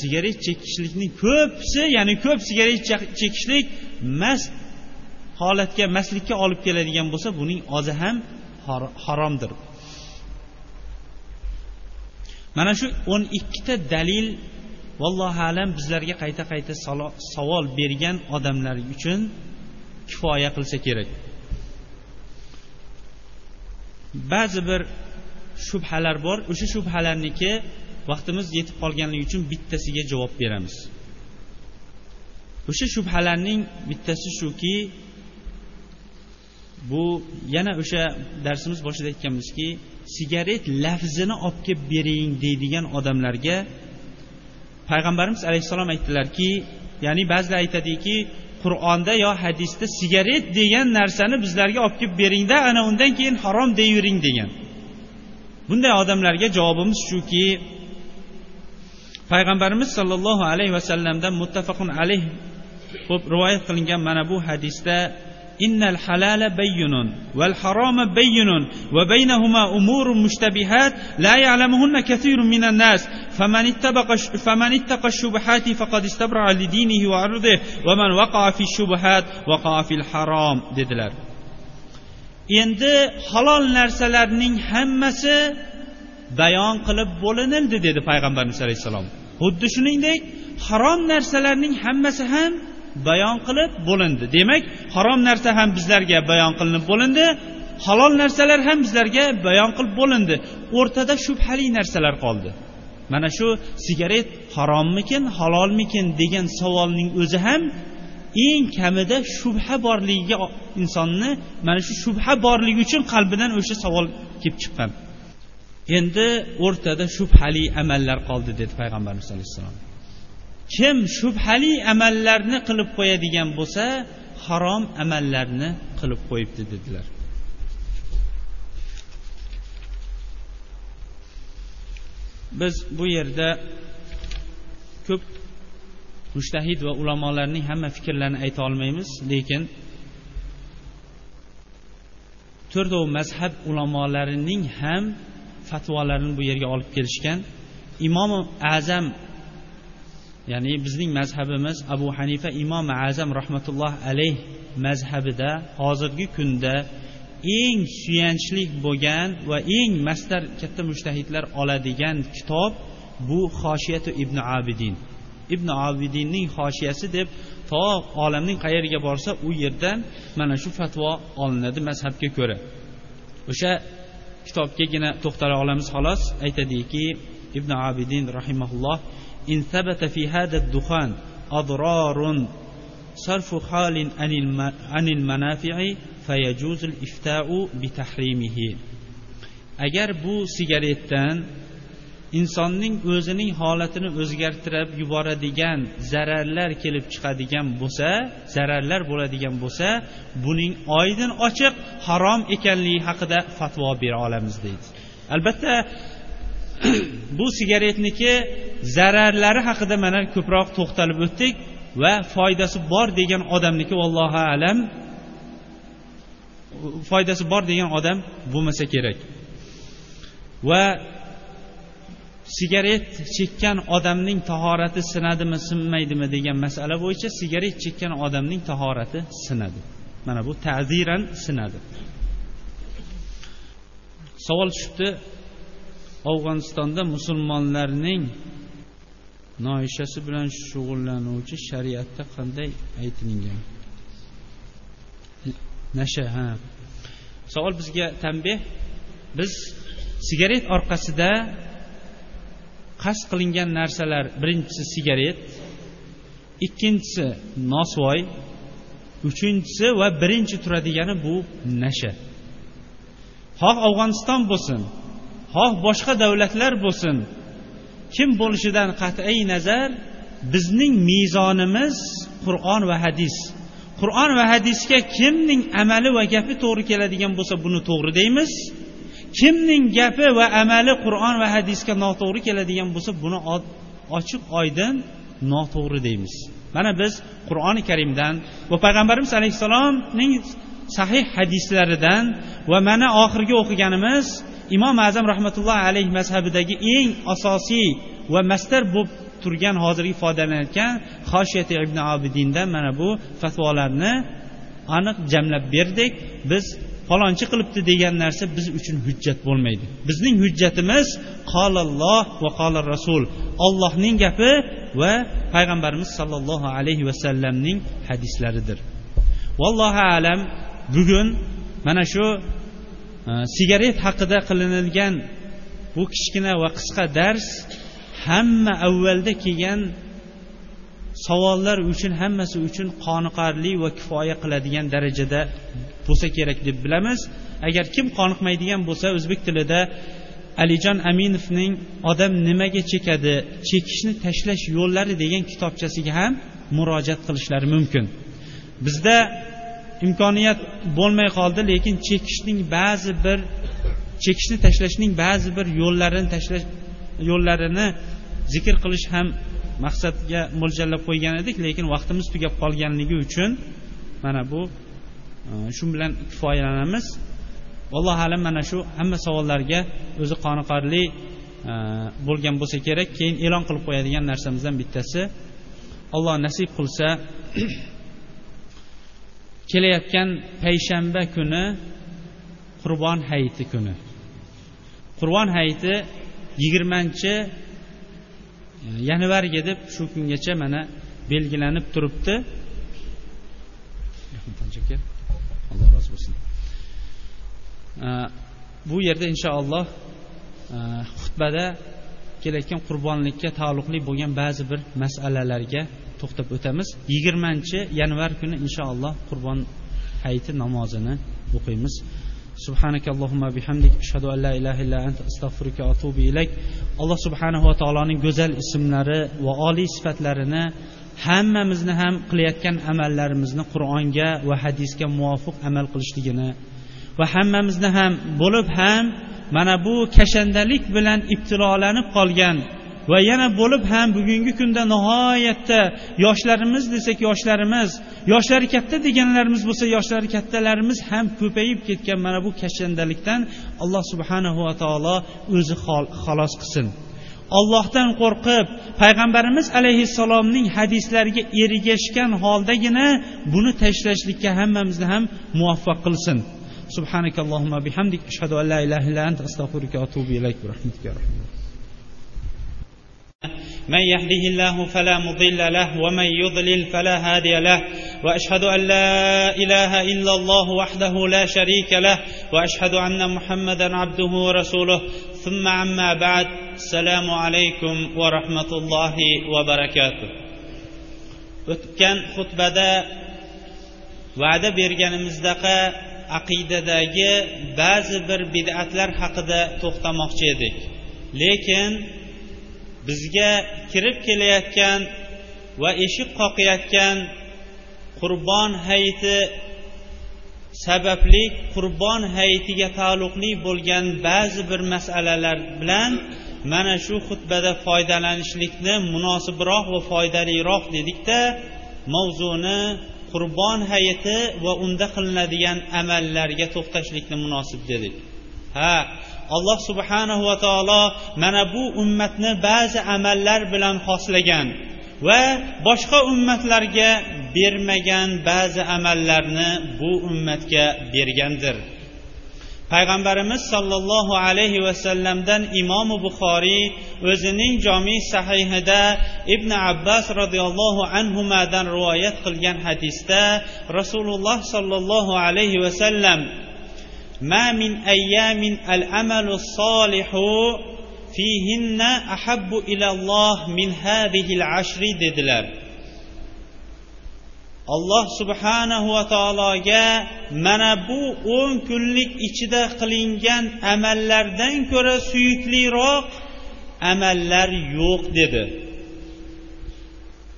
Speaker 1: sigaret chekishlikning ko'pisi ya'ni ko'p sigaret chekishlik mast holatga mastlikka olib keladigan bo'lsa buning ozi ham haromdir. Mana shu o'n ikkita dalil vallohu alam bizlarga qayta qayta savol bergan odamlar uchun kifoya qilsa kerak. Ba'zi bir shubhalar bor. O'sha shubhalarniki vaqtimiz yetib qolganligi uchun bittasiga javob beramiz. O'sha shubhalarning bittasi shuki bu yana o'sha darsimiz boshida aytganmizki sigaret lafzini olib kelib bering deydigan odamlarga payg'ambarimiz alayhissalom aytdilarki ya'ni ba'zilar aytadiki qur'onda yo hadisda sigaret degan narsani bizlarga olib kelib beringda ana undan keyin harom deyvering degan. Bunday odamlarga javobimiz shuki payg'ambarimiz sollallohu alayhi vasallamdan muttafaqun alayh bo'lib rivoyat qilingan mana bu hadisda إن الحلال بين والحرام بين وبينهما أمور مشتبهات لا يعلمهن كثير من الناس فمن اتبق فمن اتقى الشبهات فقد استبرع لدينه وعرضه ومن وقع في الشبهات وقع في الحرام dedilar endi halol narsalarning hammasi bayon qilib bo'linildi dedi payg'ambarimiz alayhissalom xuddi shuningdek harom narsalarning hammasi ham bayon qilib bo'lindi. Demak harom narsa ham bizlarga bayon qilinib bo'lindi. Halol narsalar ham bizlarga bayon qilib bo'lindi. O'rtada shubhali narsalar qoldi. Mana shu sigaret harommikin halolmikin degan savolning o'zi ham eng kamida shubha borligiga insonni mana shu shubha borligi uchun qalbidan o'sha savol kelib chiqqan. Endi o'rtada shubhali amallar qoldi dedi payg'ambarimiz alayhissalom kim shubhali amallarni qilib qo'yadigan bo'lsa harom amallarni qilib qo'yibdi dedilar. Biz bu yerda ko'p mushtahid va ulamolarning hamma fikrlarini ayta olmaymiz lekin to'rtov mazhab ulamolarining ham fatvolarini bu yerga olib kelishgan. Imom azam ya'ni bizning mazhabimiz abu hanifa imom azam rahmatulloh alayh mazhabida hozirgi kunda eng suyanchli bo'lgan va eng mastar katta mushtahidlar oladigan kitob bu xoshiyatu ibn abidin. Ibn abidinning xoshiyasi deb to olamning qayeriga borsa u yerdan mana shu fatvo olinadi mazhabga ko'ra. O'sha kitobgagina to'xtala olamiz xolos. Aytadiki ibn abidin rahimaulloh إن ثبت في هذا الدخان أضرار صرف حال عن المنافع فيجوز الإفتاء بتحريمه agar bu sigaretdan insonning o'zining holatini o'zgartirib yuboradigan zararlar kelib chiqadigan bo'lsa zararlar bo'ladigan bo'lsa buning oydin ochiq harom ekanligi haqida fatvo bera olamiz deydi albatta bu sigaretniki zararlari haqida mana ko'proq to'xtalib o'tdik va foydasi bor degan odamniki vallohu alam foydasi bor degan odam bo'lmasa kerak. Va sigaret chekkan odamning tahorati sinadimi sinmaydimi degan masala bo'yicha sigaret chekkan odamning tahorati sinadi. Mana bu ta'ziran sinadi. Savol tushibdi. Afg'onistonda musulmonlarning noishasi bilan shug'ullanuvchi shariatda qanday aytilingan? Nasha ha. Savol bizga tanbeh. Biz sigaret orqasida qasd qilingan narsalar birinchisi sigaret ikkinchisi nosvoy uchinchisi va birinchi turadigani bu nasha. Xoh afg'oniston bo'lsin. Xoh boshqa davlatlar bo'lsin. Kim bo'lishidan qat'iy nazar bizning mezonimiz qur'on va hadis. Qur'on va hadisga kimning amali va gapi to'g'ri keladigan bo'lsa buni to'g'ri deymiz. Kimning gapi va amali qur'on va hadisga noto'g'ri keladigan bo'lsa buni ochiq oydin noto'g'ri deymiz. Mana biz qur'oni karimdan va payg'ambarimiz alayhissalomning sahih hadislaridan va mana oxirgi o'qiganimiz imom azam rahmatullohi alayhi mazhabidagi eng asosiy va mastar bo'lib turgan hozirgi foydalanayotgan xoshiyati ibn obidindan mana bu fatvolarni aniq jamlab berdik biz falonchi qilibdi degan narsa biz uchun hujjat bo'lmaydi. Bizning hujjatimiz qolalloh va qola rasul ollohning gapi va payg'ambarimiz sollallohu alayhi vasallamning hadislaridir. Vallohu alam bugun mana shu Э, sigaret haqida qilinilgan bu kichkina va qisqa dars hamma avvalda kelgan savollar uchun hammasi uchun qoniqarli va kifoya qiladigan darajada bo'lsa kerak deb bilamiz. Agar kim qoniqmaydigan bo'lsa o'zbek tilida alijon aminovning odam nimaga chekadi? chekishni tashlash yo'llari degan kitobchasiga ham murojaat qilishlari mumkin. Bizda imkoniyat bo'lmay qoldi lekin chekishning ba'zi bir chekishni tashlashning ba'zi bir yo'llarini tashlash yo'llarini zikr qilish ham maqsadga mo'ljallab qo'ygan edik lekin vaqtimiz tugab qolganligi uchun mana bu e, shu bilan kifoyalanamiz. Allohu alam mana shu hamma savollarga o'zi qoniqarli e, bo'lgan bo'lsa kerak keyin e'lon qilib qo'yadigan narsamizdan bittasi. Alloh nasib qilsa kelayotgan payshanba kuni qurbon hayiti kuni. Qurbon hayiti yigirmanchi e, yanvarga deb shu kungacha mana belgilanib turibdi. Alloh rozi bo'lsin. E, bu yerda inshaalloh e, xutbada kelayotgan qurbonlikka taalluqli bo'lgan ba'zi bir masalalarga to'xtab o'tamiz yigirmanchi yanvar kuni inshaalloh qurbon hayiti namozini o'qiymiz سبحانك اللهم بحمدك أشهد أن لا إله إلا أنت أستغفرك وأتوب إليك alloh subhanahu va taoloning go'zal ismlari va oliy sifatlarini hammamizni ham qilayotgan amallarimizni qur'onga va hadisga muvofiq amal qilishligini va hammamizni ham bo'lib ham mana bu kashandalik bilan ibtilolanib qolgan va yana bo'lib ham bugungi kunda nihoyatda yoshlarimiz desak yoshlarimiz yoshlari katta deganlarimiz bo'lsa yoshlari kattalarimiz ham ko'payib ketgan mana bu kashandalikdan alloh subhanahu va taolo o'zi xalos qilsin ollohdan qo'rqib payg'ambarimiz alayhissalomning hadislariga ergashgan holdagina buni tashlashlikka hammamizni ham muvaffaq qilsin سبحانك اللهم بحمدك أشهد أن لا إله إلا أنت أستغفرك وأتوب إليك برحمتك يا رحمن من يهده الله فلا مضل له ومن يضلل فلا هادي له واشهد ان لا اله الا الله وحده لا شريك له واشهد ان محمدا عبده ورسوله ثم عما بعد السلام عليكم ورحمه الله وبركاته o'tgan xutbada va'da berganimizdaqa aqidadagi ba'zi bir bid'atlar haqida to'xtamoqchi edik lekin bizga kirib kelayotgan va eshik qoqayotgan qurbon hayiti sababli qurbon hayitiga taalluqli bo'lgan ba'zi bir masalalar bilan mana shu xutbada foydalanishlikni munosibroq va foydaliroq dedikda mavzuni qurbon hayiti va unda qilinadigan amallarga to'xtashlikni munosib dedik. Ha alloh subhanahu va taolo mana bu ummatni ba'zi amallar bilan xoslagan va boshqa ummatlarga bermagan ba'zi amallarni bu ummatga bergandir. Payg'ambarimiz sollallohu alayhi vasallamdan imomi buxoriy o'zining jomi sahihida ibn abbos roziyallohu anhudan rivoyat qilgan hadisda rasululloh sollallohu alayhi vasallam ما من أيام العمل الصالح فيهن أحب إلى الله من هذه العشر dedilar alloh subhanahu va taologa mana bu o'n kunlik ichida qilingan amallardan ko'ra suyukliroq amallar yo'q dedi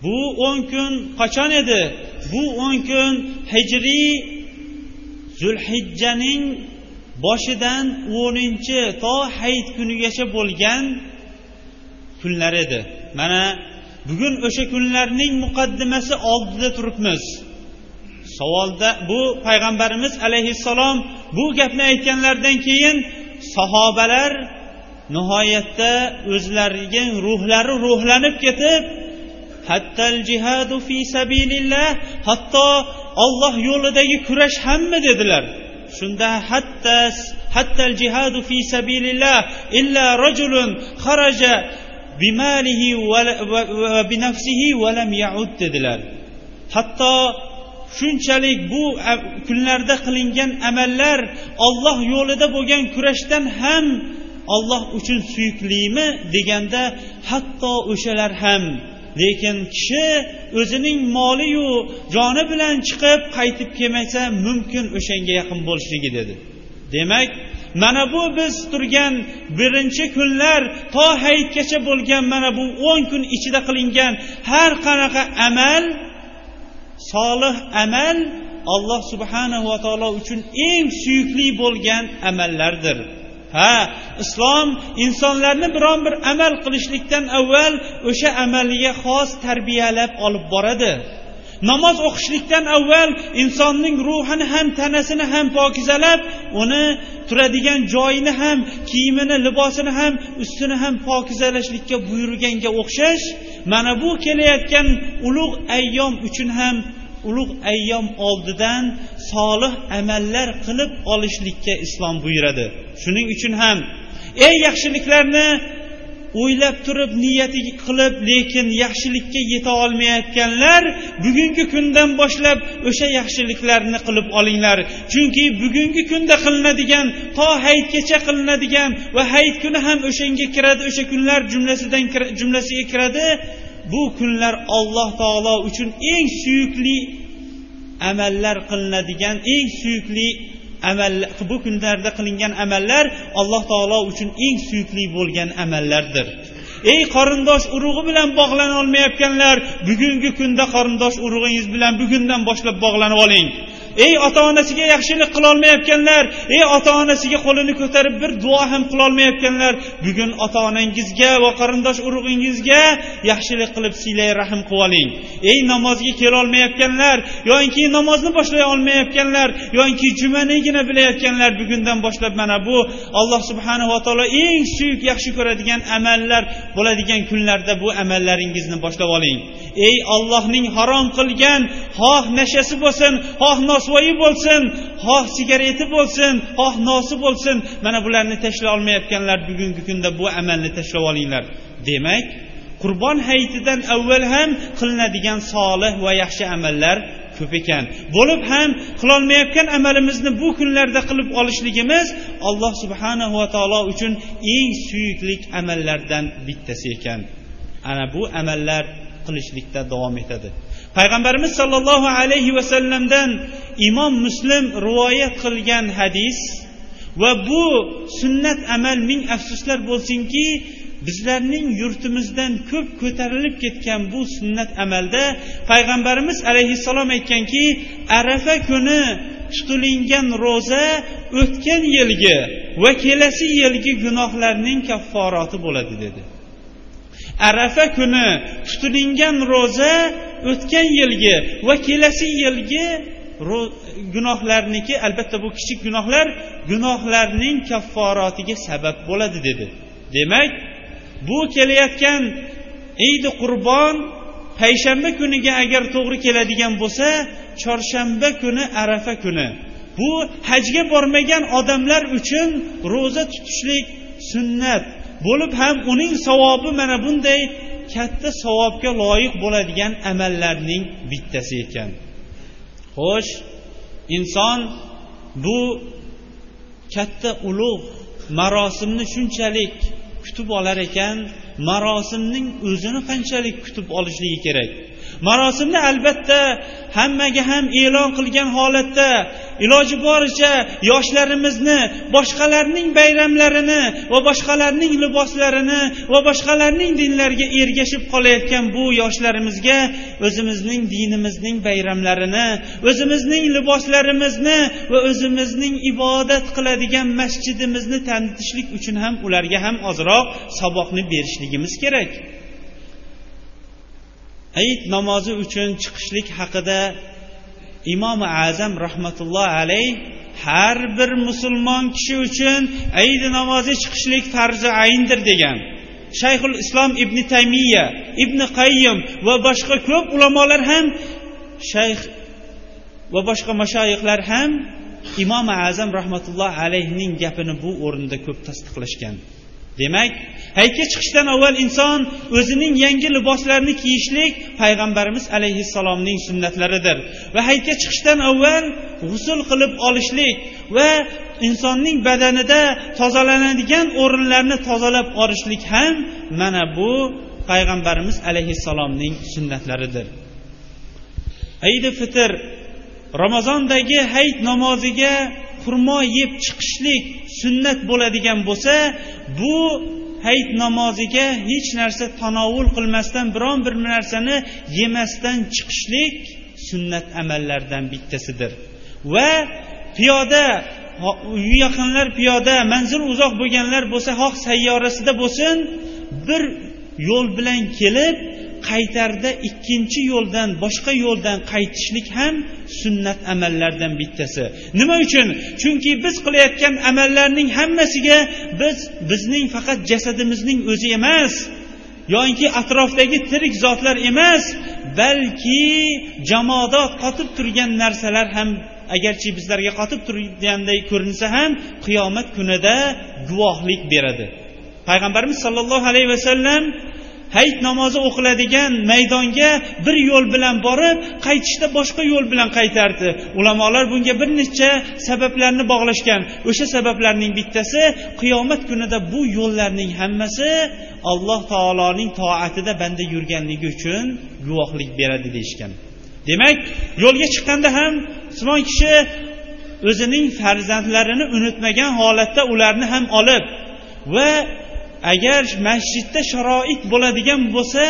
Speaker 1: bu o'n kun qachon edi bu o'n kun hijriy zulhijjaning boshidan o'ninchi to hayit kunigacha bo'lgan kunlar edi. Mana bugun o'sha kunlarning muqaddimasi oldida turibmiz. Savolda bu payg'ambarimiz alayhissalom bu gapni aytganlaridan keyin sahobalar nihoyatda o'zlariga ruhlari ruhlanib ketib hattal jihadu fi sabilillah hatto olloh yo'lidagi kurash hammi dedilar. Shunda hatta hatta jihadu fi sabilillah illa rajulun kharaja bimalihi va binafsihi va lam yaud dedilar. Hatto shunchalik bu kunlarda qilingan amallar olloh yo'lida bo'lgan kurashdan ham olloh uchun suyuklimi deganda hatto o'shalar ham lekin kishi o'zining moliyu joni bilan chiqib qaytib kelmasa mumkin o'shanga yaqin bo'lishligi dedi. Demak mana bu biz turgan birinchi kunlar to hayitgacha bo'lgan mana bu o'n kun ichida qilingan har qanaqa amal solih amal alloh subhanahu va taolo uchun eng suyukli bo'lgan amallardir. Ha islom insonlarni biron bir amal qilishlikdan avval o'sha amaliga xos tarbiyalab olib boradi. Namoz o'qishlikdan avval insonning ruhini ham tanasini ham pokizalab uni turadigan joyini ham kiyimini libosini ham ustini ham pokizalashlikka buyurganga o'xshash mana bu kelayotgan ulug' ayyom uchun ham ulug' ayyom oldidan solih amallar qilib olishlikka islom buyuradi. Shuning uchun ham eng yaxshiliklarni o'ylab turib niyati qilib lekin yaxshilikka yeta olmayotganlar bugungi kundan boshlab o'sha yaxshiliklarni qilib olinglar. Chunki bugungi kunda qilinadigan to hayitgacha qilinadigan va hayit kuni ham o'shanga kiradi o'sha kunlar jumlasidan jumlasiga kiradi bu kunlar alloh taolo uchun eng suyukli amallar qilinadigan eng suyukli amal bu kunlarda qilingan amallar alloh taolo uchun eng suyukli bo'lgan amallardir. Ey qarindosh urug'i bilan bog'lana olmayotganlar bugungi kunda qarindosh urug'ingiz bilan bugundan boshlab bog'lanib oling. Ey ota onasiga yaxshilik qilolmayotganlar ey ota onasiga qo'lini ko'tarib bir duo ham qilolmayotganlar bugun ota onangizga va qarindosh urug'ingizga yaxshilik qilib siylay rahm qilib oling. Ey namozga kelolmayotganlar yoinki namozni boshlay olmayotganlar yoinki jumanigina bilayotganlar bugundan boshlab mana bu alloh subhanava taolo eng suyuk yaxshi ko'radigan amallar bo'ladigan kunlarda bu amallaringizni boshlab oling. Ey ollohning harom qilgan xoh nashasi bo'lsin xoh nosvoyi bo'lsin xoh sigareti bo'lsin xoh nosi bo'lsin mana bularni tashlay olmayotganlar bugungi kunda bu amalni tashlab olinglar. Demak qurbon hayitidan avval ham qilinadigan solih va yaxshi amallar ko'p ekan. Bo'lib ham qilolmayotgan amalimizni bu kunlarda qilib olishligimiz alloh subhanahu va taolo uchun eng suyuklik amallardan bittasi ekan. Ana bu amallar qilishlikda davom etadi. Payg'ambarimiz sollallohu alayhi vasallamdan imom muslim rivoyat qilgan hadis va bu sunnat amal ming afsuslar bo'lsinki bizlarning yurtimizdan ko'p ko'tarilib ketgan bu sunnat amalda payg'ambarimiz alayhissalom aytganki arafa kuni tutilingan ro'za o'tgan yilgi va kelasi yilgi gunohlarning kafforati bo'ladi dedi. Arafa kuni tutilingan ro'za o'tgan yilgi va kelasi yilgi gunohlarniki albatta bu kichik gunohlar gunohlarning kafforatiga sabab bo'ladi dedi. Demak bu kelayotgan idi qurbon payshanba kuniga agar to'g'ri keladigan bo'lsa chorshanba kuni arafa kuni. Bu hajga bormagan odamlar uchun ro'za tutishlik sunnat. Bo'lib ham uning savobi mana bunday katta savobga loyiq bo'ladigan amallarning bittasi ekan. Xo'sh inson bu katta ulug' marosimni shunchalik kutib olar ekan marosimning o'zini qanchalik kutib olishligi kerak? Marosimni albatta hammaga ham e'lon qilgan holatda iloji boricha yoshlarimizni boshqalarning bayramlarini va boshqalarning liboslarini va boshqalarning dinlariga ergashib qolayotgan bu yoshlarimizga o'zimizning dinimizning bayramlarini o'zimizning liboslarimizni va o'zimizning ibodat qiladigan masjidimizni tanitishlik uchun ham ularga ham ozroq saboqni berishligimiz kerak. Hayit namozi uchun chiqishlik haqida imom azam rahmatulloh alayh har bir musulmon kishi uchun hayit namozi chiqishlik farzi ayndir degan. Shayxul islom ibn taymiya ibn qayyim va boshqa ko'p ulamolar ham shayx va boshqa mashoyihlar ham imom azam rahmatulloh alayhning gapini bu o'rinda ko'p tasdiqlashgan. Demak hayitga chiqishdan avval inson o'zining yangi liboslarini kiyishlik payg'ambarimiz alayhissalomning sunnatlaridir. Va hayitga chiqishdan avval g'usul qilib olishlik va insonning badanida tozalanadigan o'rinlarni tozalab olishlik ham mana bu payg'ambarimiz alayhissalomning sunnatlaridir. Hayidi fitr ramazondagi hayit namoziga xurmo yeb chiqishlik sunnat bo'ladigan bo'lsa bu hayit namoziga hech narsa tanovul qilmasdan biron bir narsani yemasdan chiqishlik sunnat amallardan bittasidir. Va piyoda uyi yaqinlar piyoda manzil uzoq bo'lganlar bo'lsa xoh sayyorasida bo'lsin bir yo'l bilan kelib qaytarda ikkinchi yo'ldan boshqa yo'ldan qaytishlik ham sunnat amallardan bittasi. Nima uchun? Chunki biz qilayotgan amallarning hammasiga biz bizning faqat jasadimizning o'zi emas yoinki atrofdagi tirik zotlar emas balki jamoada qotib turgan narsalar ham agarchi bizlarga qotib turganday ko'rinsa ham qiyomat kunida guvohlik beradi. Payg'ambarimiz sollallohu alayhi vasallam hayit namozi o'qiladigan maydonga bir yo'l bilan borib qaytishda boshqa yo'l bilan qaytardi. Ulamolar bunga bir necha sabablarni bog'lashgan. O'sha sabablarning bittasi qiyomat kunida bu yo'llarning hammasi alloh taoloning toatida banda yurganligi uchun guvohlik beradi deyishgan. Demak yo'lga chiqqanda ham musulmon kishi o'zining farzandlarini unutmagan holatda ularni ham olib va agar masjidda sharoit bo'ladigan bo'lsa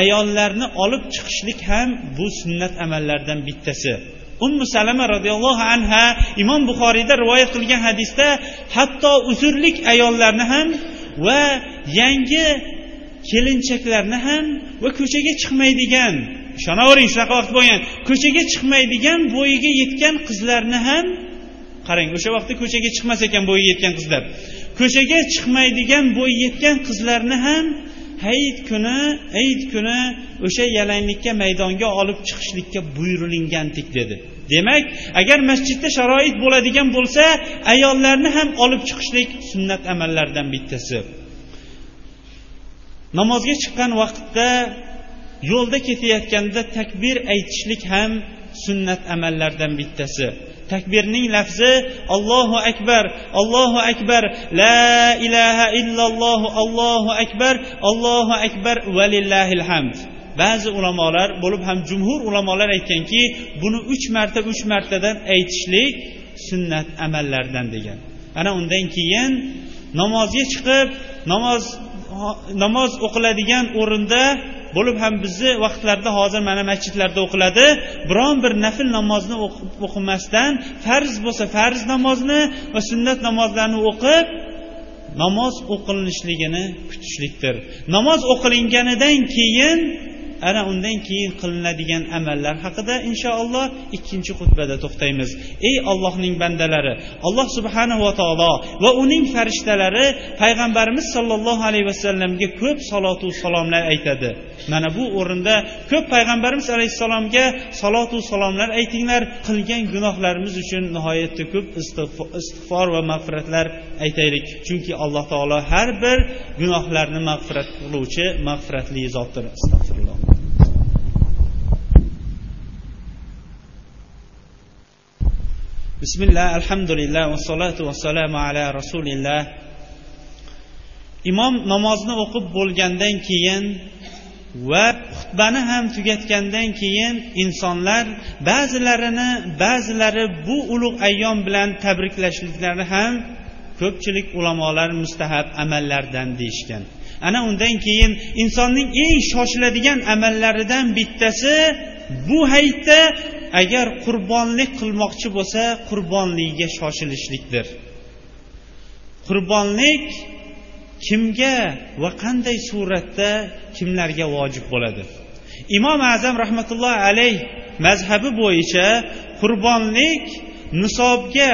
Speaker 1: ayollarni olib chiqishlik ham bu sunnat amallardan bittasi. Ummu salama roziyallohu anha imom buxoriyda rivoyat qilgan hadisda hatto uzrlik ayollarni ham va yangi kelinchaklarni ham va ko'chaga chiqmaydigan ishonavering shunaqa vaqt bo'lgan ko'chaga chiqmaydigan bo'yiga yetgan qizlarni ham qarang o'sha vaqtda ko'chaga chiqmas ekan bo'yiga yetgan qizlar. Ko'chaga chiqmaydigan bo'y yetgan qizlarni ham hayit kuni hayit kuni o'sha yalanglikka maydonga olib chiqishlikka buyurilingandik dedi. Demak agar masjidda sharoit bo'ladigan bo'lsa ayollarni ham olib chiqishlik sunnat amallardan bittasi. Namozga chiqqan vaqtda yo'lda ketayotganda takbir aytishlik ham sunnat amallardan bittasi. Takbirning lafzi allohu akbar allohu akbar la ilaha illalloh allohu akbar allohu akbar valillahil hamd. Ba'zi ulamolar bo'lib ham jumhur ulamolar aytganki buni uch marta uch martadan aytishlik sunnat amallardan degan. Ana undan keyin namozga chiqib namoz namoz o'qiladigan o'rinda bo'lib ham bizni vaqtlarda hozir mana masjidlarda o'qiladi. Biron bir nafl namozni o'qimasdan farz bo'lsa farz namozni va sunnat namozlarni o'qib namoz o'qilinishligini kutishlikdir. Namoz o'qilinganidan keyin ana undan keyin qilinadigan amallar haqida inshaalloh ikkinchi xutbada to'xtaymiz. Ey allohning bandalari alloh subhanahu va taolo va uning farishtalari payg'ambarimiz sollallohu alayhi vasallamga ko'p salotu salomlar aytadi. Mana bu o'rinda ko'p payg'ambarimiz alayhissalomga salotu salomlar aytinglar qilgan gunohlarimiz uchun nihoyatda ko'p istig'for va mag'firatlar aytaylik. Chunki alloh taolo har bir gunohlarni mag'firat qiluvchi mag'firatli zotdir. Astag'firulloh bismillah والصلاة والسلام على رسول rasulilloh imom namozni o'qib bo'lgandan keyin va xutbani ham tugatgandan keyin insonlar ba'zilarini ba'zilari bu ulug' ayyom bilan tabriklashliklari ham ko'pchilik ulamolar mustahab amallardan deyishgan. Ana undan keyin insonning eng shoshiladigan amallaridan bittasi bu hayitda agar qurbonlik qilmoqchi bo'lsa qurbonligiga shoshilishlikdir. Qurbonlik kimga va qanday suratda kimlarga vojib bo'ladi? Imom azam rahmatullohi alayh mazhabi bo'yicha qurbonlik nisobga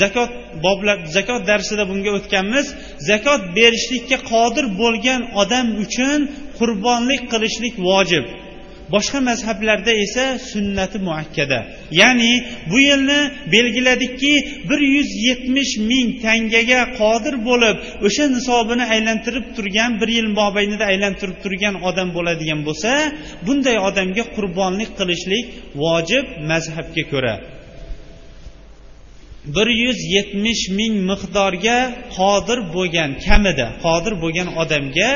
Speaker 1: zakot boblar zakot darsida bunga o'tganmiz. Zakot berishlikka qodir bo'lgan odam uchun qurbonlik qilishlik vojib. Boshqa mazhablarda esa sunnati muakkada. Ya'ni bu yilni belgiladikki bir yuz yetmish ming tangaga qodir bo'lib o'sha nisobini aylantirib turgan bir yil mobaynida aylantirib turgan odam bo'ladigan bo'lsa bunday odamga qurbonlik qilishlik vojib mazhabga ko'ra. bir yuz yetmish ming miqdorga qodir bo'lgan kamida qodir bo'lgan odamga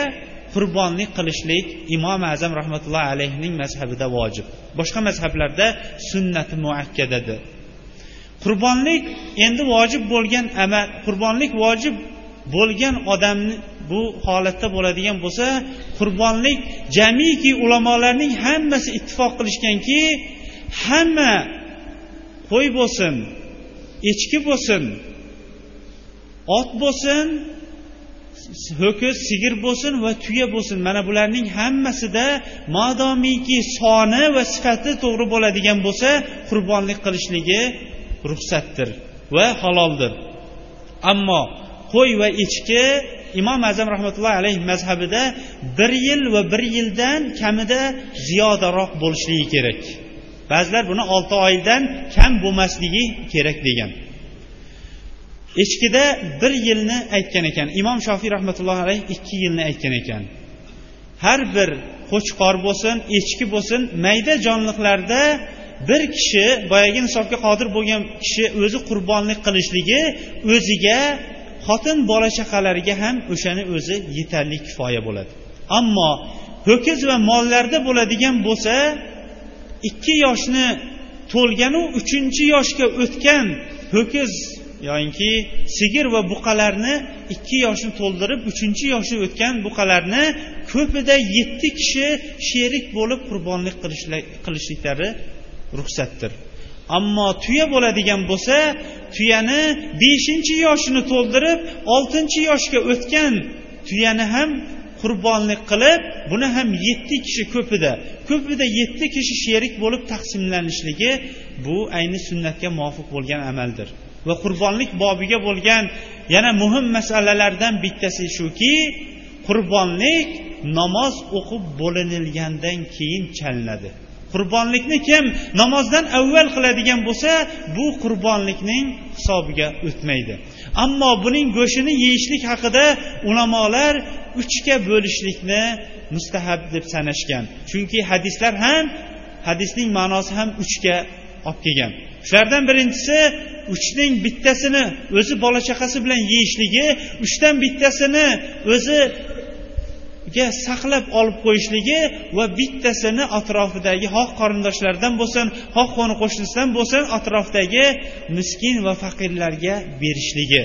Speaker 1: qurbonlik qilishlik imom azam rahmatullohi alayhining mazhabida vojib. Boshqa mazhablarda sunnati muakkadadir. Qurbonlik endi vojib bo'lgan amal qurbonlik vojib bo'lgan odamni bu holatda bo'ladigan bo'lsa qurbonlik jamiki ulamolarning hammasi ittifoq qilishganki hamma qo'y bo'lsin echki bo'lsin ot bo'lsin ho'kiz sigir bo'lsin va tuya bo'lsin. Mana bularning hammasida modomiki soni va sifati to'g'ri bo'ladigan bo'lsa qurbonlik qilishligi ruxsatdir va haloldir. Ammo qo'y va echki imom azam rahmatullohi alayhi mazhabida bir yil va bir yildan kamida ziyodaroq bo'lishligi kerak. Ba'zilar buni olti oydan kam bo'lmasligi kerak degan. Echkida bir yilni aytgan ekan. Imom shofiy rahmatullohi alayhi ikki yilni aytgan ekan. Har bir qo'chqor bo'lsin echki bo'lsin mayda jonliqlarda bir kishi boyagi nisobga qodir bo'lgan kishi o'zi qurbonlik qilishligi o'ziga xotin bola chaqalariga ham o'shani o'zi yetarli kifoya bo'ladi. Ammo ho'kiz va mollarda bo'ladigan bo'lsa ikki yoshni to'lganu uchinchi yoshga o'tgan ho'kiz yoyinki sigir va buqalarni ikki yoshni to'ldirib uchinchi yoshi o'tgan buqalarni ko'pida yetti kishi sherik bo'lib qurbonlik qilishliklari ruxsatdir. Ammo tuya bo'ladigan bo'lsa tuyani beshinchi yoshini to'ldirib oltinchi yoshga o'tgan tuyani ham qurbonlik qilib buni ham yetti kishi ko'pida ko'pida yetti kishi sherik bo'lib taqsimlanishligi bu ayni sunnatga muvofiq bo'lgan amaldir. Va qurbonlik bobiga bo'lgan yana muhim masalalardan bittasi shuki qurbonlik namoz o'qib bo'linilgandan keyin chalinadi qurbonlikni kim namozdan avval qiladigan bo'lsa bu qurbonlikning hisobiga o'tmaydi. Ammo buning go'shtini yeyishlik haqida ulamolar uchga bo'lishlikni mustahab deb sanashgan. Chunki hadislar ham hadisning ma'nosi ham uchga olib kelgan. Shulardan birinchisi uchning bittasini o'zi bola chaqasi bilan yeyishligi uchdan bittasini o'ziga saqlab olib qo'yishligi va bittasini atrofidagi xoh qarindoshlardan bo'lsin xoh qo'ni qo'shnisidan bo'lsin atrofdagi miskin va faqirlarga berishligi.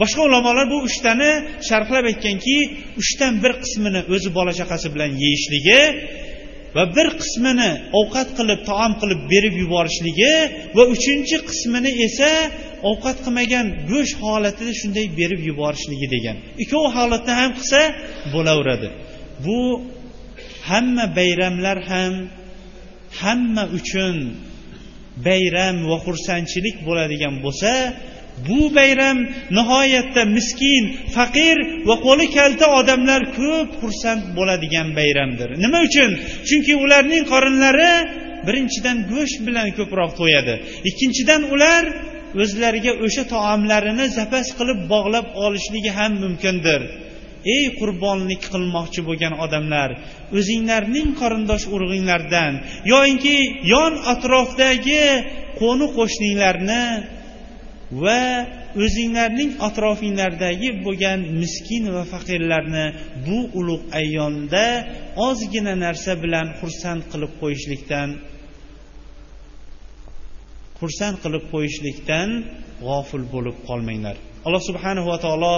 Speaker 1: Boshqa ulamolar bu uchtani sharhlab aytganki uchdan bir qismini o'zi bola chaqasi bilan yeyishligi va bir qismini ovqat qilib taom qilib berib yuborishligi va uchinchi qismini esa ovqat qilmagan go'sht holatida shunday berib yuborishligi degan. Ikkovi holatda ham qilsa bo'laveradi. Bu hamma bayramlar ham hamma uchun bayram va xursandchilik bo'ladigan bo'lsa bu bayram nihoyatda miskin faqir va qo'li kalta odamlar ko'p xursand bo'ladigan bayramdir. Nima uchun? Chunki ularning qorinlari birinchidan go'sht bilan ko'proq to'yadi. Ikkinchidan ular o'zlariga o'sha taomlarini zapas qilib bog'lab olishligi ham mumkindir. Ey qurbonlik qilmoqchi bo'lgan odamlar o'zinglarning qarindosh urug'inglardan yoinki yon atrofdagi qo'ni qo'shninglarni va o'zinglarning atrofinglardagi bo'lgan miskin va faqirlarni bu ulug' ayyomda ozgina narsa bilan xursand qilib qo'yishlikdan xursand qilib qo'yishlikdan g'ofil bo'lib qolmanglar. Alloh subhanahu va taolo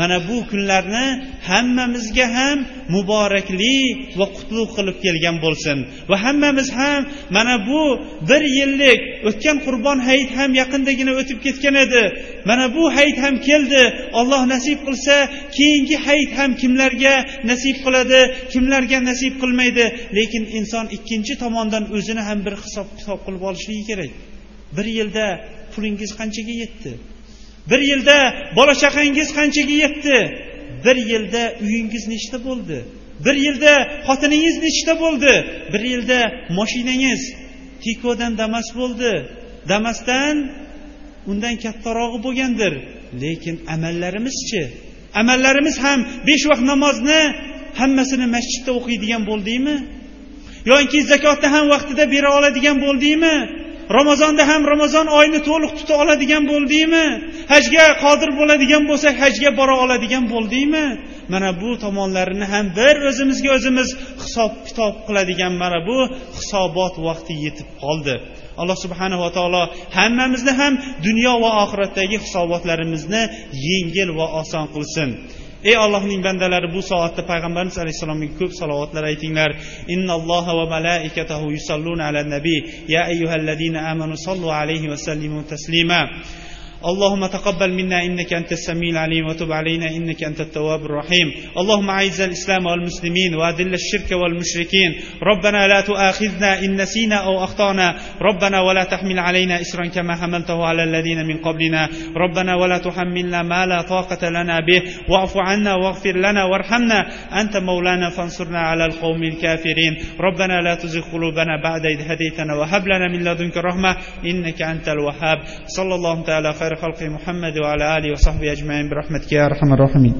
Speaker 1: mana bu kunlarni hammamizga ham muborakli va qutlug' qilib kelgan bo'lsin. Va hammamiz ham mana bu bir yillik o'tgan qurbon hayit ham yaqindagina o'tib ketgan edi. Mana bu hayit ham keldi. Alloh nasib qilsa keyingi hayit ham kimlarga nasib qiladi kimlarga nasib qilmaydi. Lekin inson ikkinchi tomondan o'zini ham bir hisob kitob qilib olishligi kerak. Bir yilda pulingiz qanchaga yetdi? Bir yilda bola chaqangiz qanchaga yetdi? Bir yilda uyingiz nechta bo'ldi? Bir yilda xotiningiz nechta bo'ldi? Bir yilda moshinangiz tikodan damas bo'ldi. Damasdan undan kattarog'i bo'lgandir. Lekin amallarimizchi? Amallarimiz ham besh vaqt namozni hammasini masjidda o'qiydigan bo'ldikmi yoki zakotni ham vaqtida bera oladigan bo'ldikmi ramazonda ham ramazon oyini to'liq tuta oladigan bo'ldingmi? Hajga qodir bo'ladigan bo'lsak hajga bora oladigan bo'ldingmi? Mana bu tomonlarini ham bir o'zimizga o'zimiz hisob kitob qiladigan mana bu hisobot vaqti yetib qoldi. Alloh subhanava taolo hammamizni ham dunyo va oxiratdagi hisobotlarimizni yengil va oson qilsin. Ey allohning bandalari bu soatda payg'ambarimiz alayhissalomga ko'p salovatlar aytinglar. Innalloha va malaikatahu yusalluna ala nabiy. Ya ayyuhallazina amanu sallu alayhi va sallimu taslima.
Speaker 2: اللهم تقبل منا إنك أنت السميع العليم وتب علينا إنك أنت التواب الرحيم. اللهم أعز الإسلام والمسلمين وأذل الشرك والمشركين. ربنا لا تؤاخذنا إن نسينا أو أخطأنا. ربنا ولا تحمل علينا إسرا كما حملته على الذين من قبلنا. ربنا ولا تحملنا ما لا طاقة لنا به. واعف عنا واغفر لنا وارحمنا. أنت مولانا فانصرنا على القوم الكافرين. ربنا لا تزغ قلوبنا بعد إذ هديتنا وهب لنا من لدنك رحمة. إنك أنت الوهاب. صلى الله تعالى خير خلق محمد وعلى آله وصحبه أجمعين برحمتك يا أرحم الراحمين.